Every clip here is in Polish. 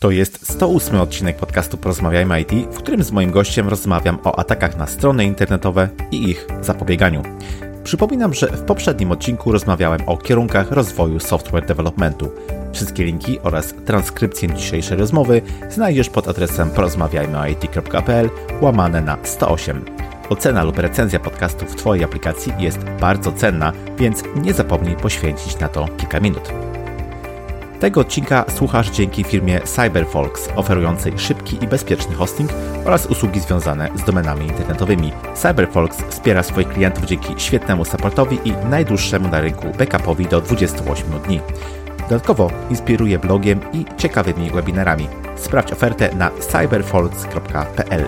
To jest 108 odcinek podcastu Porozmawiajmy IT, w którym z moim gościem rozmawiam o atakach na strony internetowe i ich zapobieganiu. Przypominam, że w poprzednim odcinku rozmawiałem o kierunkach rozwoju software developmentu. Wszystkie linki oraz transkrypcję dzisiejszej rozmowy znajdziesz pod adresem porozmawiajmyit.pl łamane na 108. Ocena lub recenzja podcastu w Twojej aplikacji jest bardzo cenna, więc nie zapomnij poświęcić na to kilka minut. Tego odcinka słuchasz dzięki firmie CyberFolks, oferującej szybki i bezpieczny hosting oraz usługi związane z domenami internetowymi. CyberFolks wspiera swoich klientów dzięki świetnemu supportowi i najdłuższemu na rynku backupowi do 28 dni. Dodatkowo inspiruje blogiem i ciekawymi webinarami. Sprawdź ofertę na cyberfolks.pl.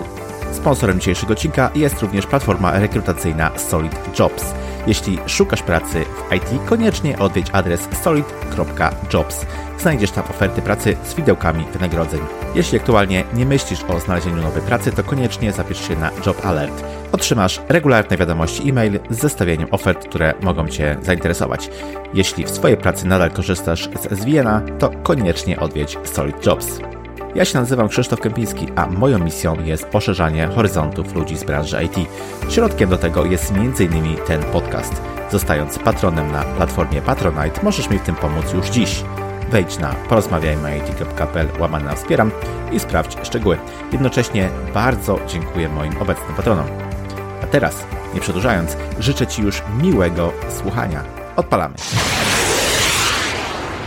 Sponsorem dzisiejszego odcinka jest również platforma rekrutacyjna Solid Jobs. Jeśli szukasz pracy w IT, koniecznie odwiedź adres solid.jobs. Znajdziesz tam oferty pracy z widełkami wynagrodzeń. Jeśli aktualnie nie myślisz o znalezieniu nowej pracy, to koniecznie zapisz się na Job Alert. Otrzymasz regularne wiadomości e-mail z zestawieniem ofert, które mogą Cię zainteresować. Jeśli w swojej pracy nadal korzystasz z SVN-a, to koniecznie odwiedź Solid Jobs. Ja się nazywam Krzysztof Kępiński, a moją misją jest poszerzanie horyzontów ludzi z branży IT. Środkiem do tego jest m.in. ten podcast. Zostając patronem na platformie Patronite, możesz mi w tym pomóc już dziś. Wejdź na porozmawiajmy.it.pl łamane na wspieram i sprawdź szczegóły. Jednocześnie bardzo dziękuję moim obecnym patronom. A teraz, nie przedłużając, życzę Ci już miłego słuchania. Odpalamy.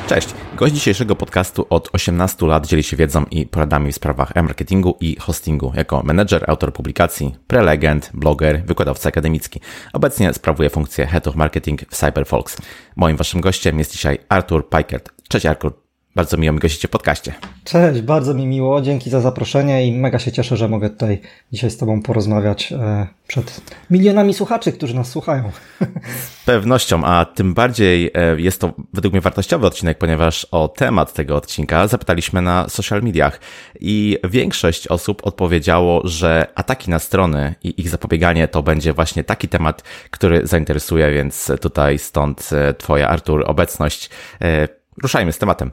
Cześć! Gość dzisiejszego podcastu od 18 lat dzieli się wiedzą i poradami w sprawach e-marketingu i hostingu jako menedżer, autor publikacji, prelegent, bloger, wykładowca akademicki. Obecnie sprawuje funkcję Head of Marketing w CyberFolks. Moim waszym gościem jest dzisiaj Artur Pajkert. Cześć Artur, bardzo miło mi gościcie w podcaście. Cześć, bardzo mi miło, dzięki za zaproszenie i mega się cieszę, że mogę tutaj dzisiaj z Tobą porozmawiać e, przed milionami słuchaczy, którzy nas słuchają. Z pewnością, a tym bardziej e, jest to według mnie wartościowy odcinek, ponieważ o temat tego odcinka zapytaliśmy na social mediach i większość osób odpowiedziało, że ataki na strony i ich zapobieganie to będzie właśnie taki temat, który zainteresuje, więc tutaj stąd e, Twoja, Artur, obecność ruszajmy z tematem.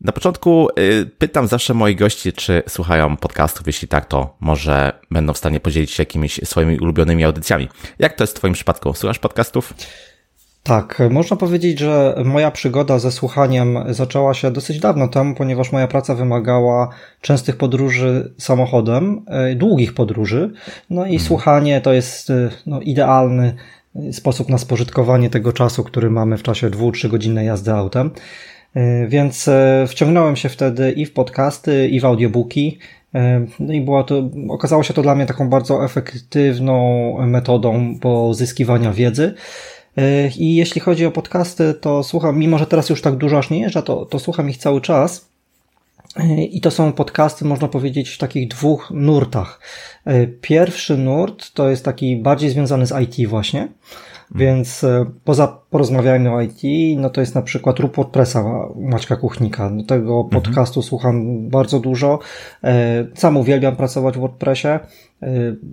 Na początku y, pytam zawsze moich gości, czy słuchają podcastów. Jeśli tak, to może będą w stanie podzielić się jakimiś swoimi ulubionymi audycjami. Jak to jest w Twoim przypadku? Słuchasz podcastów? Tak, można powiedzieć, że moja przygoda ze słuchaniem zaczęła się dosyć dawno temu, ponieważ moja praca wymagała częstych podróży samochodem, y, długich podróży. No i hmm. słuchanie to jest y, no, idealny sposób na spożytkowanie tego czasu, który mamy w czasie dwu-trzy godzinnej jazdy autem. E, więc e, wciągnąłem się wtedy i w podcasty, i w audiobooki. E, no i było to, okazało się to dla mnie taką bardzo efektywną metodą pozyskiwania wiedzy. I jeśli chodzi o podcasty, to słucham, mimo że teraz już tak dużo aż nie jeżdżę, to, to słucham ich cały czas. I to są podcasty, można powiedzieć, w takich dwóch nurtach. E, pierwszy nurt to jest taki bardziej związany z IT właśnie, hmm. więc e, poza porozmawiajmy o IT, no to jest na przykład Rup WordPressa Maćka Kuchnika. Do tego mhm. podcastu słucham bardzo dużo. E, sam uwielbiam pracować w WordPressie.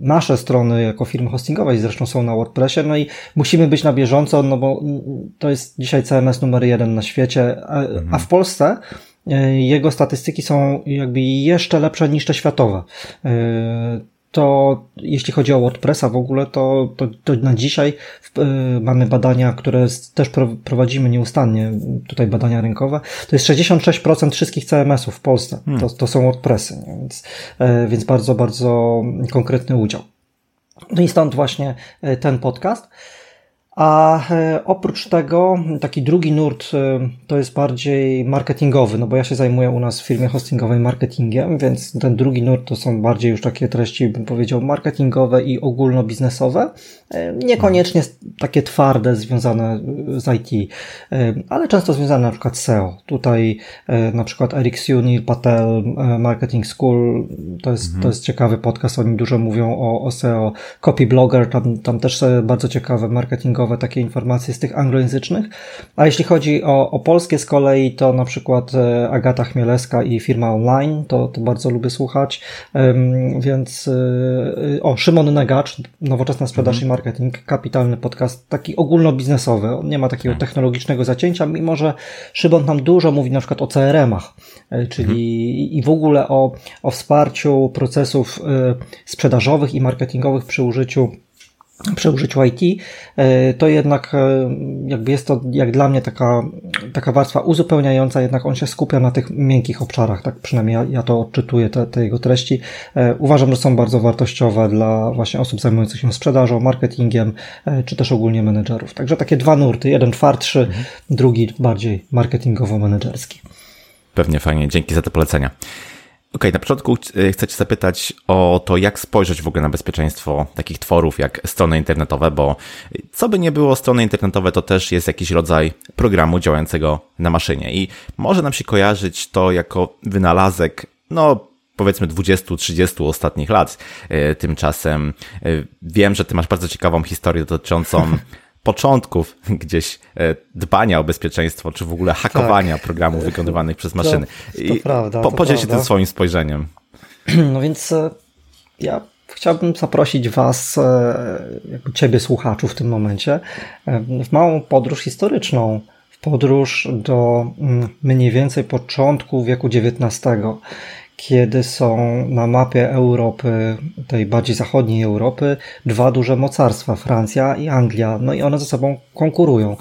Nasze strony jako firmy hostingowej zresztą są na WordPressie, no i musimy być na bieżąco, no bo to jest dzisiaj CMS numer jeden na świecie, a, a w mhm. Polsce jego statystyki są jakby jeszcze lepsze niż te światowe to jeśli chodzi o WordPressa w ogóle, to, to, to na dzisiaj y, mamy badania, które też prowadzimy nieustannie, tutaj badania rynkowe, to jest 66% wszystkich CMS-ów w Polsce, hmm. to, to są WordPressy? Więc, więc bardzo, bardzo konkretny udział. No i stąd właśnie ten podcast. A e, oprócz tego taki drugi nurt e, to jest bardziej marketingowy, no bo ja się zajmuję u nas w firmie hostingowej marketingiem, więc ten drugi nurt to są bardziej już takie treści, bym powiedział, marketingowe i ogólnobiznesowe. E, niekoniecznie takie twarde, związane z IT, ale często związane na przykład z SEO. Tutaj na przykład Eric Sunil, Patel, Marketing School, to jest, mhm. to jest ciekawy podcast, oni dużo mówią o, o SEO. Copy Blogger, tam, tam też bardzo ciekawe marketingowe takie informacje z tych anglojęzycznych. A jeśli chodzi o, o polskie z kolei, to na przykład Agata Chmielewska i firma online, to, to bardzo lubię słuchać. Więc o, Szymon Negacz, Nowoczesna Sprzedaż mhm. i Marketing, kapitalny podcast, taki ogólnobiznesowy. On nie ma takiego tak. technologicznego zacięcia, mimo że Szymon nam dużo mówi na przykład o CRM-ach, czyli mhm. i w ogóle o, o wsparciu procesów sprzedażowych i marketingowych przy użyciu przy użyciu IT, e, to jednak e, jakby jest to jak dla mnie taka, taka warstwa uzupełniająca, jednak on się skupia na tych miękkich obszarach, tak przynajmniej ja, ja to odczytuję, te, te jego treści. E, uważam, że są bardzo wartościowe dla właśnie osób zajmujących się sprzedażą, marketingiem, czy też ogólnie menedżerów. Także takie dwa nurty, jeden twardszy, mhm. drugi bardziej marketingowo-menedżerski. Pewnie fajnie, dzięki za te polecenia. Okay, na początku e, chcę zapytać o to, jak spojrzeć w ogóle na bezpieczeństwo takich tworów jak strony internetowe, bo co by nie było, strony internetowe to też jest jakiś rodzaj programu działającego na maszynie i może nam się kojarzyć to jako wynalazek, no powiedzmy 20-30 ostatnich lat. E, tymczasem e, wiem, że Ty masz bardzo ciekawą historię dotyczącą początków gdzieś e, dbania o bezpieczeństwo, czy w ogóle hakowania tak. programów wykonywanych przez maszyny. To, to I prawda. Po, podziel się tym swoim spojrzeniem. No więc e, ja chciałbym zaprosić Was, e, jakby Ciebie słuchaczu w tym momencie, w małą podróż historyczną, w podróż do mm, mniej więcej początku wieku XIX kiedy są na mapie Europy, tej bardziej zachodniej Europy, dwa duże mocarstwa, Francja i Anglia. No i one ze sobą konkurują.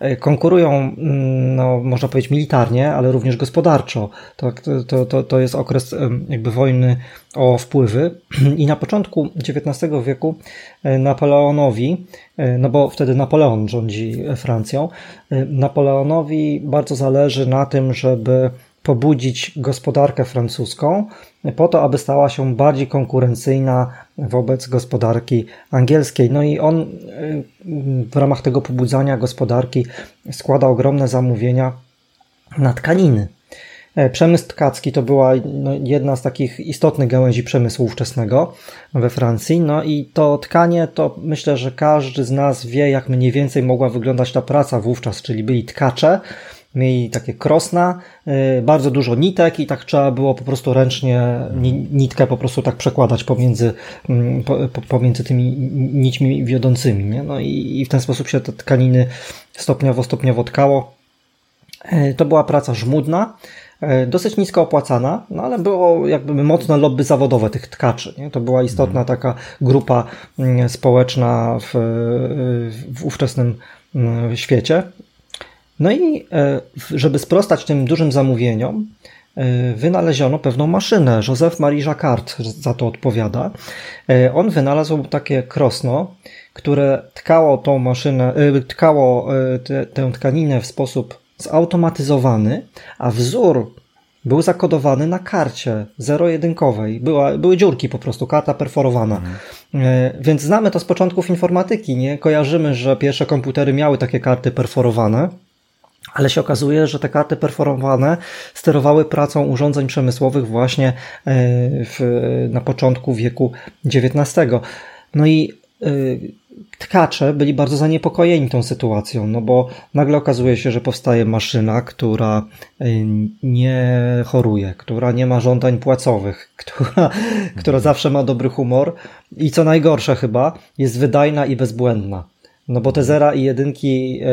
E, konkurują, mm, no, można powiedzieć, militarnie, ale również gospodarczo. To, to, to, to jest okres jakby wojny o wpływy. I na początku XIX wieku e, Napoleonowi, e, no bo wtedy Napoleon rządzi Francją, Napoleonowi bardzo zależy na tym, żeby pobudzić gospodarkę francuską po to, aby stała się bardziej konkurencyjna wobec gospodarki angielskiej. No i on y, w ramach tego pobudzania gospodarki składa ogromne zamówienia na tkaniny. E, przemysł tkacki to była no, jedna z takich istotnych gałęzi przemysłu ówczesnego we Francji. No i to tkanie, to myślę, że każdy z nas wie, jak mniej więcej mogła wyglądać ta praca wówczas, czyli byli tkacze, mieli takie krosna, y, bardzo dużo nitek i tak trzeba było po prostu ręcznie nitkę po prostu tak przekładać pomiędzy, mm, pomiędzy tymi nićmi wiodącymi. Nie? No i, w ten sposób się te tkaniny stopniowo, stopniowo tkało. Y, to była praca żmudna, y, dosyć nisko opłacana, no ale było jakby mocne lobby zawodowe tych tkaczy. Nie? To była istotna mhm. taka grupa mm, społeczna w, w ówczesnym mm, świecie. No i e, żeby sprostać tym dużym zamówieniom, e, wynaleziono pewną maszynę. Józef Marie Jacquard za to odpowiada. E, on wynalazł takie krosno, które tkało tą maszynę, tkało tę tkaninę w sposób zautomatyzowany, a wzór był zakodowany na karcie zero-jedynkowej. Była, były dziurki po prostu, karta perforowana. Mhm. Więc znamy to z początków informatyki, nie? Kojarzymy, że pierwsze komputery miały takie karty perforowane ale się okazuje, że te karty perforowane sterowały pracą urządzeń przemysłowych właśnie e, w, na początku wieku XIX. No i e, tkacze byli bardzo zaniepokojeni tą sytuacją, no bo nagle okazuje się, że powstaje maszyna, która e, nie choruje, która nie ma żądań płacowych, która, która zawsze ma dobry humor i co najgorsze chyba, jest wydajna i bezbłędna. No bo te zera i jedynki e,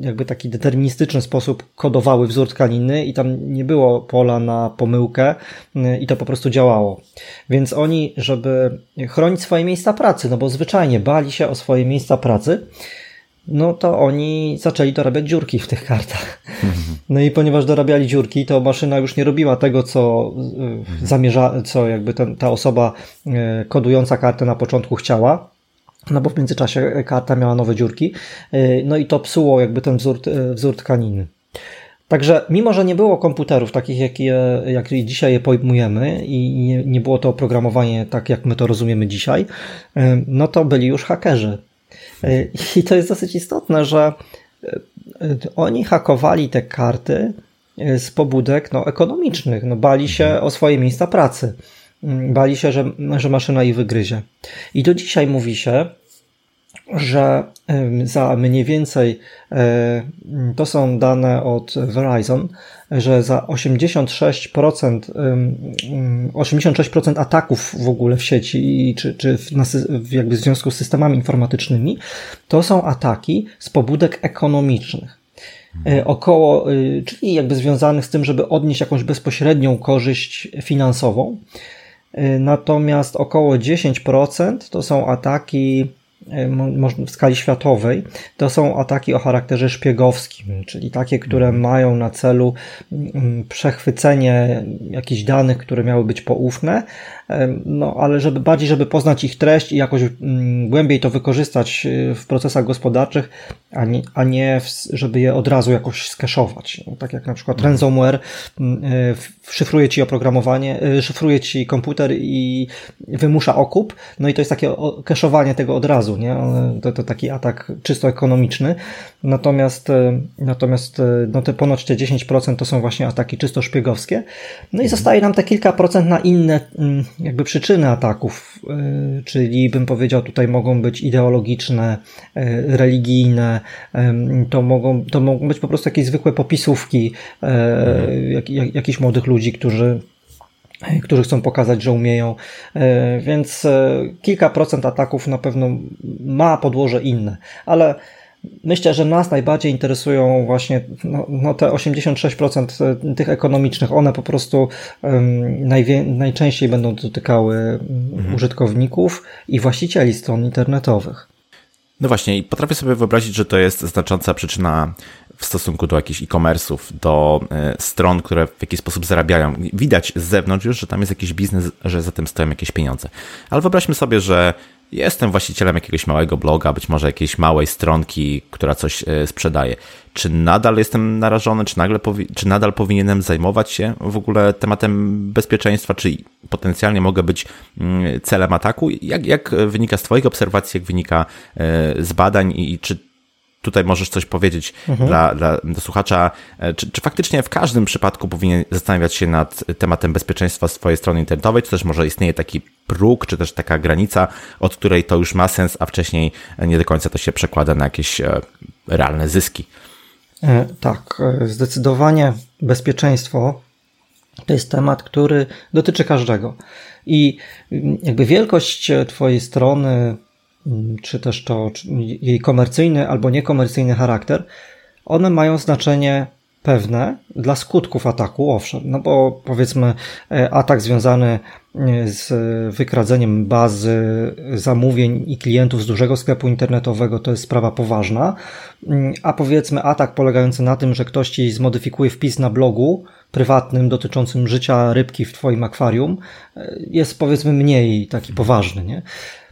jakby taki deterministyczny sposób kodowały wzór tkaniny i tam nie było pola na pomyłkę e, i to po prostu działało. Więc oni, żeby chronić swoje miejsca pracy, no bo zwyczajnie bali się o swoje miejsca pracy, no to oni zaczęli dorabiać dziurki w tych kartach. No i ponieważ dorabiali dziurki, to maszyna już nie robiła tego, co e, zamierza, co jakby ten, ta osoba kodująca kartę na początku chciała, no bo w międzyczasie karta miała nowe dziurki, y, no i to psuło jakby ten wzór, y, wzór tkaniny. Także mimo, że nie było komputerów takich, jak, je, jak dzisiaj je pojmujemy i nie, nie było to oprogramowanie tak, jak my to rozumiemy dzisiaj, y, no to byli już hakerzy. I to jest dosyć istotne, że oni hakowali te karty z pobudek no, ekonomicznych, no, bali się o swoje miejsca pracy. Mm, bali się, że, że maszyna ich wygryzie. I do dzisiaj mówi się, że za mniej więcej, e, to są dane od Verizon, że za 86%, 86% ataków w ogóle w sieci, czy, czy w, jakby w związku z systemami informatycznymi, to są ataki z pobudek ekonomicznych. E, około, e, czyli jakby związanych z tym, żeby odnieść jakąś bezpośrednią korzyść finansową. Natomiast około 10% to są ataki w skali światowej, to są ataki o charakterze szpiegowskim, czyli takie, które mhm. mają na celu przechwycenie jakichś danych, które miały być poufne, no ale żeby bardziej, żeby poznać ich treść i jakoś mm, głębiej to wykorzystać y, w procesach gospodarczych, a nie, a nie żeby je od razu jakoś skeszować. Tak jak na przykład mhm. ransomware mm, y, szyfruje ci oprogramowanie, y, szyfruje ci komputer i wymusza okup, no i to jest takie keszowanie tego od razu, nie? To, to taki atak czysto ekonomiczny. Natomiast, natomiast no te ponoć te 10% to są właśnie ataki czysto szpiegowskie. No i mhm. zostaje nam te kilka procent na inne mm, jakby przyczyny ataków, e, czyli bym powiedział tutaj mogą być ideologiczne, e, religijne, to mogą, to mogą być po prostu jakieś zwykłe popisówki mhm. jak, jak, jakichś młodych ludzi, którzy którzy chcą pokazać, że umieją, więc kilka procent ataków na pewno ma podłoże inne, ale Myślę, że nas najbardziej interesują właśnie no, no te 86% e, tych ekonomicznych. One po prostu um, najczęściej będą dotykały mhm. użytkowników i właścicieli stron internetowych. No właśnie, i potrafię sobie wyobrazić, że to jest znacząca przyczyna w stosunku do jakichś e-commerce'ów, do e, stron, które w jakiś sposób zarabiają. Widać z zewnątrz już, że tam jest jakiś biznes, że za tym stoją jakieś pieniądze. Ale wyobraźmy sobie, że jestem właścicielem jakiegoś małego bloga, być może jakiejś małej stronki, która coś e, sprzedaje. Czy nadal jestem narażony, czy, nagle czy nadal powinienem zajmować się w ogóle tematem bezpieczeństwa, czy potencjalnie mogę być mm, celem ataku? Jak, jak wynika z Twoich obserwacji, jak wynika e, z badań i czy tutaj możesz coś powiedzieć mhm. dla, dla, dla słuchacza, e, czy, czy faktycznie w każdym przypadku powinien zastanawiać się nad tematem bezpieczeństwa swojej strony internetowej, czy też może istnieje taki próg, czy też taka granica, od której to już ma sens, a wcześniej nie do końca to się przekłada na jakieś e, realne zyski. E, tak, zdecydowanie bezpieczeństwo to jest temat, który dotyczy każdego. I jakby wielkość Twojej strony, Mm, czy też to jej komercyjny albo niekomercyjny charakter, one mają znaczenie pewne dla skutków ataku, owszem, no bo powiedzmy e, atak związany e, z wykradzeniem bazy zamówień i klientów z dużego sklepu internetowego to jest sprawa poważna, mm, a powiedzmy atak polegający na tym, że ktoś ci zmodyfikuje wpis na blogu prywatnym dotyczącym życia rybki w twoim akwarium e, jest powiedzmy mniej taki poważny, nie?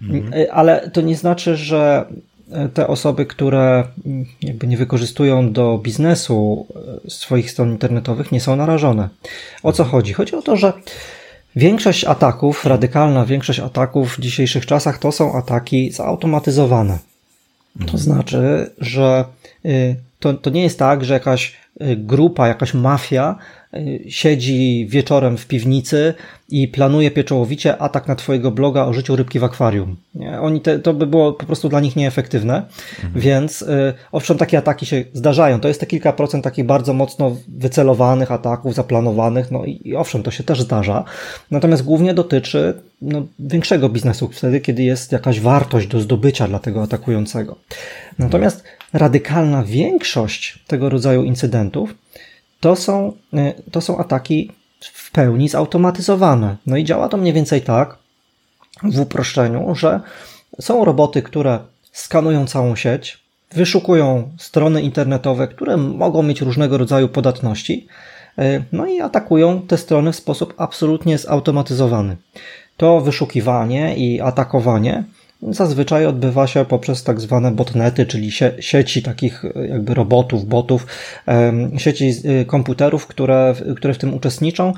Mhm. Ale to nie znaczy, że te osoby, które jakby nie wykorzystują do biznesu e, swoich stron internetowych, nie są narażone. O co chodzi? Chodzi o to, że większość ataków, radykalna większość ataków w dzisiejszych czasach to są ataki zautomatyzowane. To mhm. znaczy, że y, to, to nie jest tak, że jakaś y, grupa, jakaś mafia siedzi wieczorem w piwnicy i planuje pieczołowicie atak na twojego bloga o życiu rybki w akwarium. Nie? Oni te, to by było po prostu dla nich nieefektywne, mhm. więc y, owszem, takie ataki się zdarzają. To jest te kilka procent takich bardzo mocno wycelowanych ataków, zaplanowanych, no i, i owszem, to się też zdarza. Natomiast głównie dotyczy no, większego biznesu wtedy, kiedy jest jakaś wartość do zdobycia dla tego atakującego. Natomiast radykalna większość tego rodzaju incydentów to są, y, to są ataki w pełni zautomatyzowane. No i działa to mniej więcej tak, w uproszczeniu, że są roboty, które skanują całą sieć, wyszukują strony internetowe, które mogą mieć różnego rodzaju podatności, y, no i atakują te strony w sposób absolutnie zautomatyzowany. To wyszukiwanie i atakowanie zazwyczaj odbywa się poprzez tak zwane botnety, czyli sieci takich e, jakby robotów, botów, sieci e, komputerów, które, które w tym uczestniczą.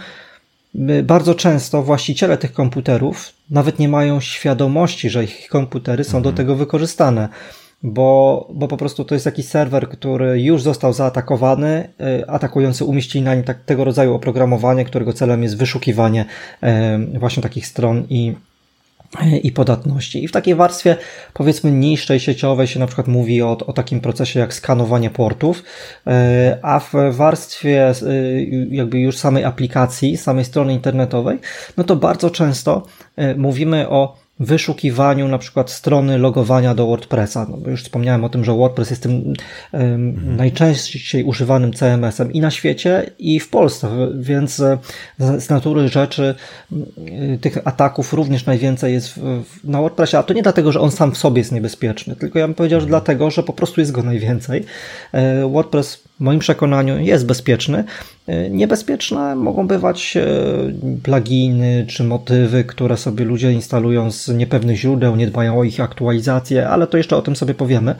Bardzo często właściciele tych komputerów nawet nie mają świadomości, że ich komputery są mhm. do tego wykorzystane bo, bo po prostu to jest jakiś serwer, który już został zaatakowany, e, atakujący umieścili na nim tak, tego rodzaju oprogramowanie, którego celem jest wyszukiwanie właśnie takich stron i i podatności. I w takiej warstwie, powiedzmy, niższej sieciowej się na przykład mówi o, o takim procesie jak skanowanie portów, e, a w warstwie e, jakby już samej aplikacji, samej strony internetowej, no to bardzo często e, mówimy o wyszukiwaniu na przykład strony logowania do WordPressa. No, już wspomniałem o tym, że WordPress jest tym um, mhm. najczęściej używanym CMS-em i na świecie, i w Polsce, więc e, z natury rzeczy tych ataków również najwięcej jest w, w, na WordPressie, a to nie dlatego, że on sam w sobie jest niebezpieczny, tylko ja bym powiedział, że mhm. dlatego, że po prostu jest go najwięcej. E, WordPress w moim przekonaniu jest bezpieczny. Niebezpieczne mogą bywać e, pluginy czy motywy, które sobie ludzie instalują z niepewnych źródeł, nie dbają o ich aktualizację, ale to jeszcze o tym sobie powiemy.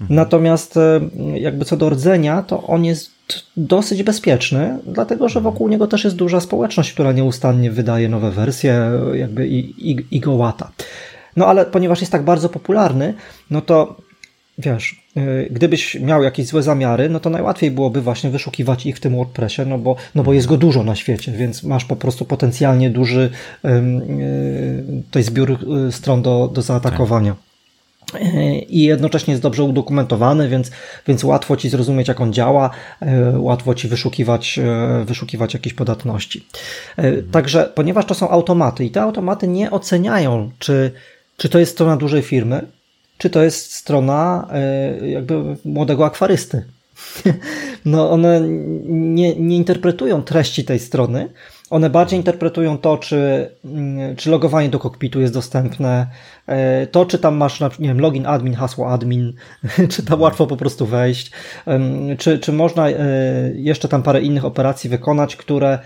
Mhm. Natomiast e, jakby co do rdzenia, to on jest dosyć bezpieczny, dlatego że wokół niego też jest duża społeczność, która nieustannie wydaje nowe wersje jakby i, i, i go łata. No ale ponieważ jest tak bardzo popularny, no to wiesz, gdybyś miał jakieś złe zamiary, no to najłatwiej byłoby właśnie wyszukiwać ich w tym WordPressie, no bo, no bo jest go dużo na świecie, więc masz po prostu potencjalnie duży yy, to jest zbiór y, stron do, do zaatakowania. Tak. I jednocześnie jest dobrze udokumentowany, więc, więc łatwo ci zrozumieć, jak on działa, łatwo ci wyszukiwać, wyszukiwać jakieś podatności. Także, ponieważ to są automaty i te automaty nie oceniają, czy, czy to jest strona dużej firmy, czy to jest strona e, jakby młodego akwarysty. No, one nie, nie interpretują treści tej strony, one bardziej interpretują to, czy, mm, czy logowanie do kokpitu jest dostępne, e, to, czy tam masz nie wiem, login admin, hasło admin, czy tam łatwo po prostu wejść, czy, czy można e, jeszcze tam parę innych operacji wykonać, które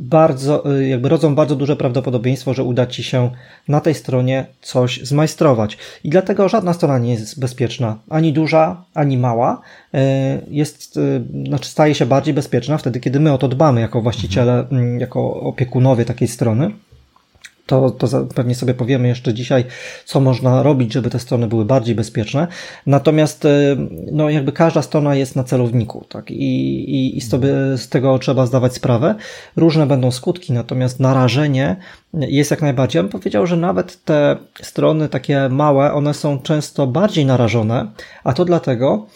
bardzo, y, jakby rodzą bardzo duże prawdopodobieństwo, że uda Ci się na tej stronie coś zmajstrować. I dlatego żadna strona nie jest bezpieczna, ani duża, ani mała. Y, jest, y, znaczy staje się bardziej bezpieczna wtedy, kiedy my o to dbamy jako właściciele, mm, jako opiekunowie takiej strony to, to pewnie sobie powiemy jeszcze dzisiaj, co można robić, żeby te strony były bardziej bezpieczne. Natomiast e, no, jakby każda strona jest na celowniku, tak? I, i, i sobie z tego trzeba zdawać sprawę. Różne będą skutki, natomiast narażenie jest jak najbardziej. Ja bym powiedział, że nawet te strony takie małe, one są często bardziej narażone, a to dlatego,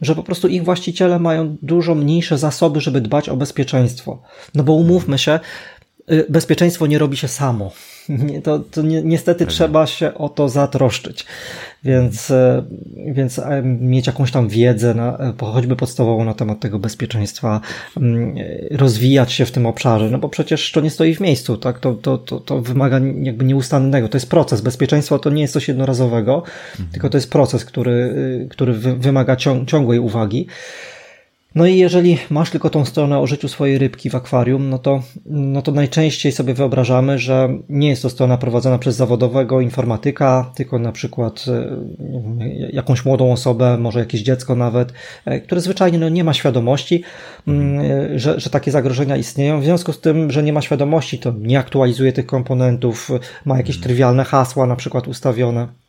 że po prostu ich właściciele mają dużo mniejsze zasoby, żeby dbać o bezpieczeństwo. No bo umówmy się, y, bezpieczeństwo nie robi się samo. to, to ni niestety tak. trzeba się o to zatroszczyć. Więc, e, więc e, mieć jakąś tam wiedzę, na, e, choćby podstawową na temat tego bezpieczeństwa, mm, rozwijać się w tym obszarze, no bo przecież to nie stoi w miejscu, tak? To, to, to, to wymaga jakby nieustannego. To jest proces. Bezpieczeństwo to nie jest coś jednorazowego, mhm. tylko to jest proces, który, który wymaga ciągłej uwagi. No i jeżeli masz tylko tą stronę o życiu swojej rybki w akwarium, no to, no to najczęściej sobie wyobrażamy, że nie jest to strona prowadzona przez zawodowego informatyka, tylko na przykład e, jakąś młodą osobę, może jakieś dziecko nawet, e, które zwyczajnie no, nie ma świadomości, mm, e, że, że takie zagrożenia istnieją. W związku z tym, że nie ma świadomości, to nie aktualizuje tych komponentów, ma jakieś mhm. trywialne hasła na przykład ustawione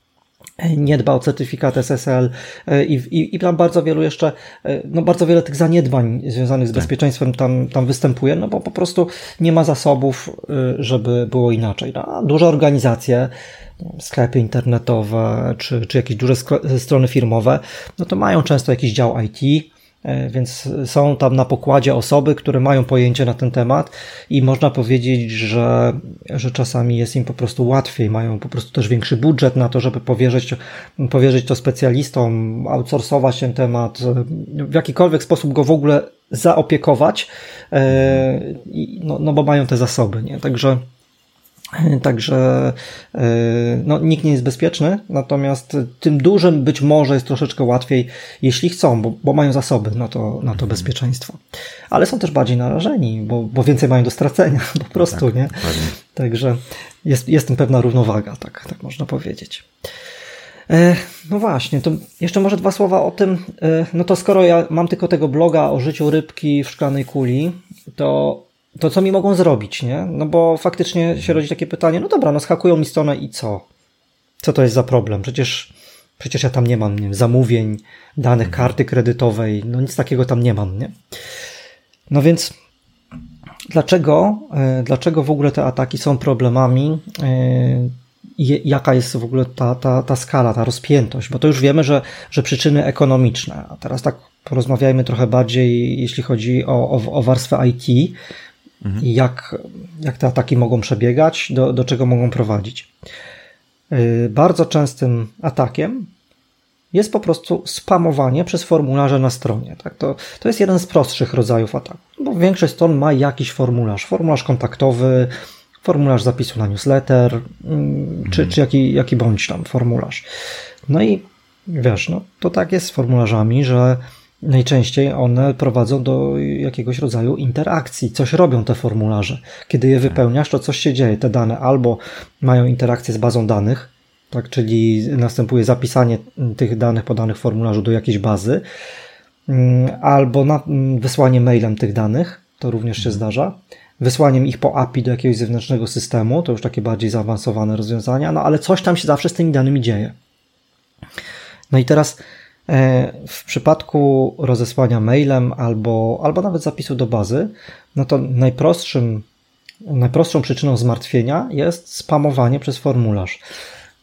nie dba o certyfikat SSL e, i, i, i tam bardzo wielu jeszcze, e, no bardzo wiele tych zaniedbań związanych z tak. bezpieczeństwem tam, tam występuje, no bo po prostu nie ma zasobów, e, żeby było inaczej. No, duże organizacje, sklepy internetowe, czy, czy jakieś duże strony firmowe, no to mają często jakiś dział IT, więc są tam na pokładzie osoby, które mają pojęcie na ten temat i można powiedzieć, że, że czasami jest im po prostu łatwiej, mają po prostu też większy budżet na to, żeby powierzyć, powierzyć to specjalistom, outsourcować ten temat, w jakikolwiek sposób go w ogóle zaopiekować, e, no, no bo mają te zasoby, nie? Także Także e, no, nikt nie jest bezpieczny, natomiast tym dużym być może jest troszeczkę łatwiej, jeśli chcą, bo, bo mają zasoby na to, na to mhm. bezpieczeństwo. Ale są też bardziej narażeni, bo, bo więcej mają do stracenia po prostu, tak, nie? Także jest, jest tym pewna równowaga, tak, tak można powiedzieć. E, no właśnie, to jeszcze może dwa słowa o tym. E, no to skoro ja mam tylko tego bloga o życiu rybki w szklanej kuli, to to co mi mogą zrobić, nie? No bo faktycznie się rodzi takie pytanie, no dobra, no schakują mi stronę i co? Co to jest za problem? Przecież, przecież ja tam nie mam nie wiem, zamówień, danych karty kredytowej, no nic takiego tam nie mam, nie? No więc dlaczego, e, dlaczego w ogóle te ataki są problemami? E, jaka jest w ogóle ta, ta, ta skala, ta rozpiętość, bo to już wiemy, że, że przyczyny ekonomiczne. A teraz tak porozmawiajmy trochę bardziej, jeśli chodzi o, o, o warstwę IT mhm. i jak, jak te ataki mogą przebiegać, do, do czego mogą prowadzić. Y, bardzo częstym atakiem jest po prostu spamowanie przez formularze na stronie. Tak? To, to jest jeden z prostszych rodzajów ataku, bo większość stron ma jakiś formularz, formularz kontaktowy, formularz zapisu na newsletter, mm, czy, czy jaki, jaki bądź tam formularz. No i wiesz, no to tak jest z formularzami, że najczęściej one prowadzą do jakiegoś rodzaju interakcji. Coś robią te formularze. Kiedy je wypełniasz, to coś się dzieje. Te dane albo mają interakcję z bazą danych, tak, czyli następuje zapisanie tych danych podanych w formularzu do jakiejś bazy, mm, albo na, mm, wysłanie mailem tych danych, to również się zdarza, wysłaniem ich po API do jakiegoś zewnętrznego systemu, to już takie bardziej zaawansowane rozwiązania, no ale coś tam się zawsze z tymi danymi dzieje. No i teraz w przypadku rozesłania mailem albo, albo nawet zapisu do bazy, no to najprostszym, najprostszą przyczyną zmartwienia jest spamowanie przez formularz.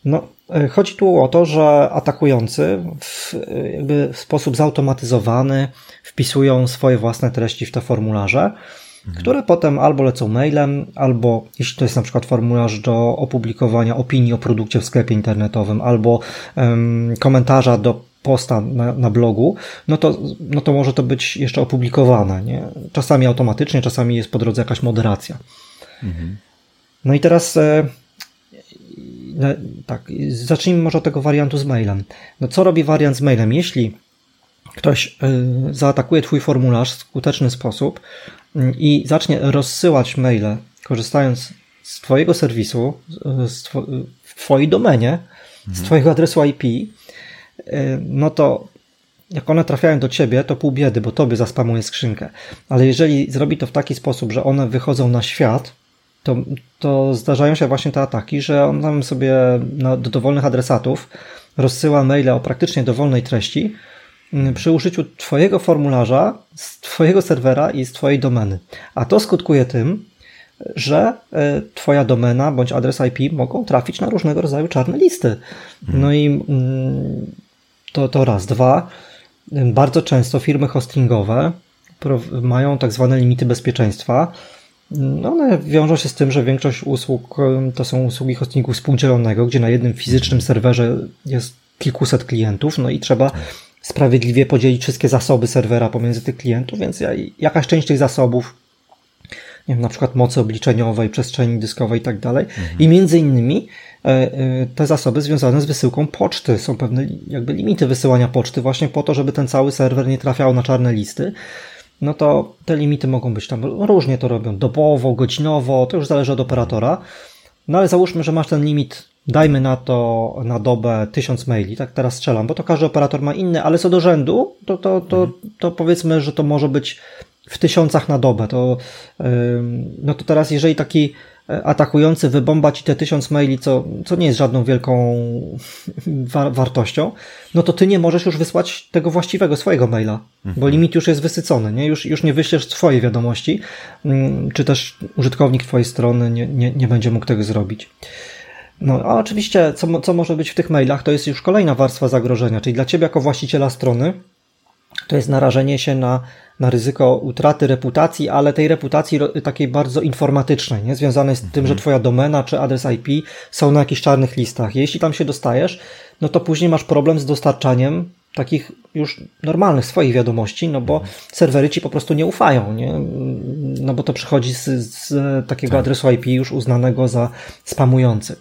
No, e, chodzi tu o to, że atakujący w, jakby w sposób zautomatyzowany wpisują swoje własne treści w te formularze, mhm. które potem albo lecą mailem, albo jeśli to jest na przykład formularz do opublikowania opinii o produkcie w sklepie internetowym, albo um, komentarza do posta na, na, blogu, no to, no to może to być jeszcze opublikowane. Nie? Czasami automatycznie, czasami jest po drodze jakaś moderacja. Mhm. No i teraz e, tak, zacznijmy może od tego wariantu z mailem. No co robi wariant z mailem? Jeśli ktoś y, zaatakuje Twój formularz w skuteczny sposób y, i zacznie rozsyłać maile, korzystając z Twojego serwisu, z w Twojej domenie, mhm. z Twojego adresu IP, no to jak one trafiają do Ciebie, to pół biedy, bo Tobie zaspamuje skrzynkę. Ale jeżeli zrobi to w taki sposób, że one wychodzą na świat, to, to zdarzają się właśnie te ataki, że on tam sobie na, do dowolnych adresatów rozsyła maile o praktycznie dowolnej treści mm, przy użyciu Twojego formularza z Twojego serwera i z Twojej domeny. A to skutkuje tym, że e, Twoja domena bądź adres IP mogą trafić na różnego rodzaju czarne listy. No i mm, to, to raz. Dwa, bardzo często firmy hostingowe mają tak zwane limity bezpieczeństwa, no one wiążą się z tym, że większość usług to są usługi hostingu współdzielonego, gdzie na jednym fizycznym serwerze jest kilkuset klientów, no i trzeba sprawiedliwie podzielić wszystkie zasoby serwera pomiędzy tych klientów, więc jakaś część tych zasobów, nie wiem, na przykład mocy obliczeniowej, przestrzeni dyskowej i tak dalej. Mhm. I między innymi e, e, te zasoby związane z wysyłką poczty. Są pewne jakby limity wysyłania poczty właśnie po to, żeby ten cały serwer nie trafiał na czarne listy no to te limity mogą być tam różnie to robią, dobowo, godzinowo, to już zależy od operatora. No ale załóżmy, że masz ten limit, dajmy na to na dobę 1000 maili, tak teraz strzelam, bo to każdy operator ma inny, ale co do rzędu, to, to, to, to powiedzmy, że to może być w tysiącach na dobę. To, no to teraz, jeżeli taki atakujący wybomba ci te tysiąc maili, co, co nie jest żadną wielką wa wartością, no to ty nie możesz już wysłać tego właściwego swojego maila, bo mhm. limit już jest wysycony, nie? Już, już nie wyślesz swojej wiadomości, czy też użytkownik twojej strony nie, nie, nie będzie mógł tego zrobić. No, a oczywiście, co, co może być w tych mailach, to jest już kolejna warstwa zagrożenia, czyli dla ciebie jako właściciela strony, to jest narażenie się na, na ryzyko utraty reputacji, ale tej reputacji takiej bardzo informatycznej, nie? związanej z tym, że mhm. twoja domena czy adres IP są na jakichś czarnych listach. Jeśli tam się dostajesz, no to później masz problem z dostarczaniem takich już normalnych swoich wiadomości, no bo mhm. serwery ci po prostu nie ufają, nie? No bo to przychodzi z, z takiego tak. adresu IP już uznanego za spamujący.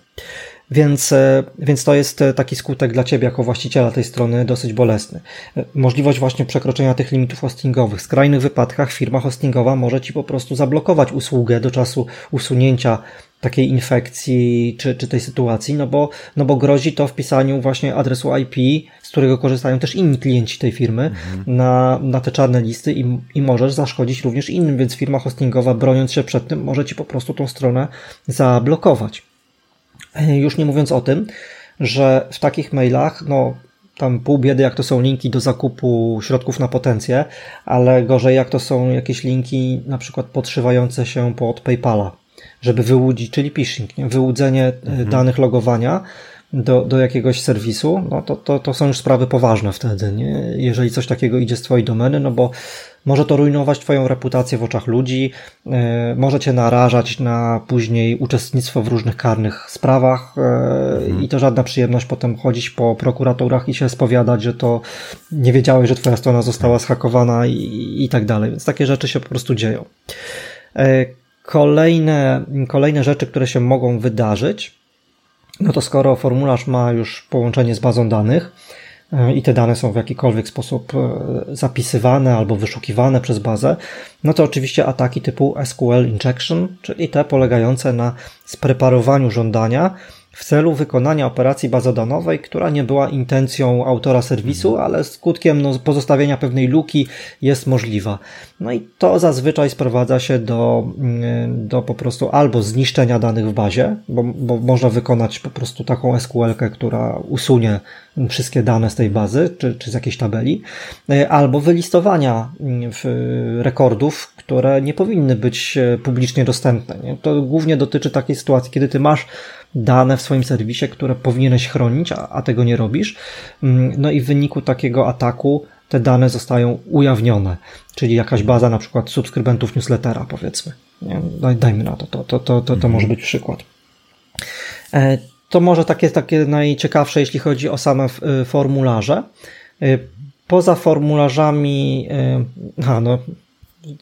Więc, e, więc to jest e, taki skutek dla Ciebie jako właściciela tej strony dosyć bolesny. E, możliwość właśnie przekroczenia tych limitów hostingowych. W skrajnych wypadkach firma hostingowa może Ci po prostu zablokować usługę do czasu usunięcia takiej infekcji czy, czy tej sytuacji, no bo, no bo grozi to wpisaniu właśnie adresu IP, z którego korzystają też inni klienci tej firmy mhm. na, na te czarne listy i, i możesz zaszkodzić również innym, więc firma hostingowa broniąc się przed tym może Ci po prostu tą stronę zablokować. Już nie mówiąc o tym, że w takich mailach, no tam pół biedy, jak to są linki do zakupu środków na potencję, ale gorzej, jak to są jakieś linki na przykład podszywające się pod PayPala. żeby wyłudzić, czyli phishing, nie? wyłudzenie mhm. danych logowania do, do jakiegoś serwisu, no to, to, to są już sprawy poważne wtedy, nie? jeżeli coś takiego idzie z Twojej domeny, no bo może to rujnować Twoją reputację w oczach ludzi, yy, może Cię narażać na później uczestnictwo w różnych karnych sprawach yy, mhm. i to żadna przyjemność potem chodzić po prokuraturach i się spowiadać, że to nie wiedziałeś, że Twoja strona została zhakowana i, i tak dalej. Więc takie rzeczy się po prostu dzieją. Yy, kolejne, kolejne rzeczy, które się mogą wydarzyć, no to skoro formularz ma już połączenie z bazą danych e, i te dane są w jakikolwiek sposób e, zapisywane albo wyszukiwane przez bazę, no to oczywiście ataki typu SQL injection, czyli te polegające na spreparowaniu żądania w celu wykonania operacji bazodanowej, która nie była intencją autora serwisu, mhm. ale skutkiem no, pozostawienia pewnej luki jest możliwa. No i to zazwyczaj sprowadza się do, mm, do po prostu albo zniszczenia danych w bazie, bo, bo można wykonać po prostu taką SQL-kę, która usunie wszystkie dane z tej bazy, czy, czy z jakiejś tabeli, e, albo wylistowania mm, rekordów, które nie powinny być e, publicznie dostępne. Nie? To głównie dotyczy takiej sytuacji, kiedy ty masz dane w swoim serwisie, które powinieneś chronić, a, a tego nie robisz. Mm, no i w wyniku takiego ataku te dane zostają ujawnione, czyli jakaś baza na przykład subskrybentów newslettera, powiedzmy. Nie? Dajmy na to, to, to, to, to, to może być przykład. E, to może takie, takie najciekawsze, jeśli chodzi o same e, formularze. E, poza formularzami, a no,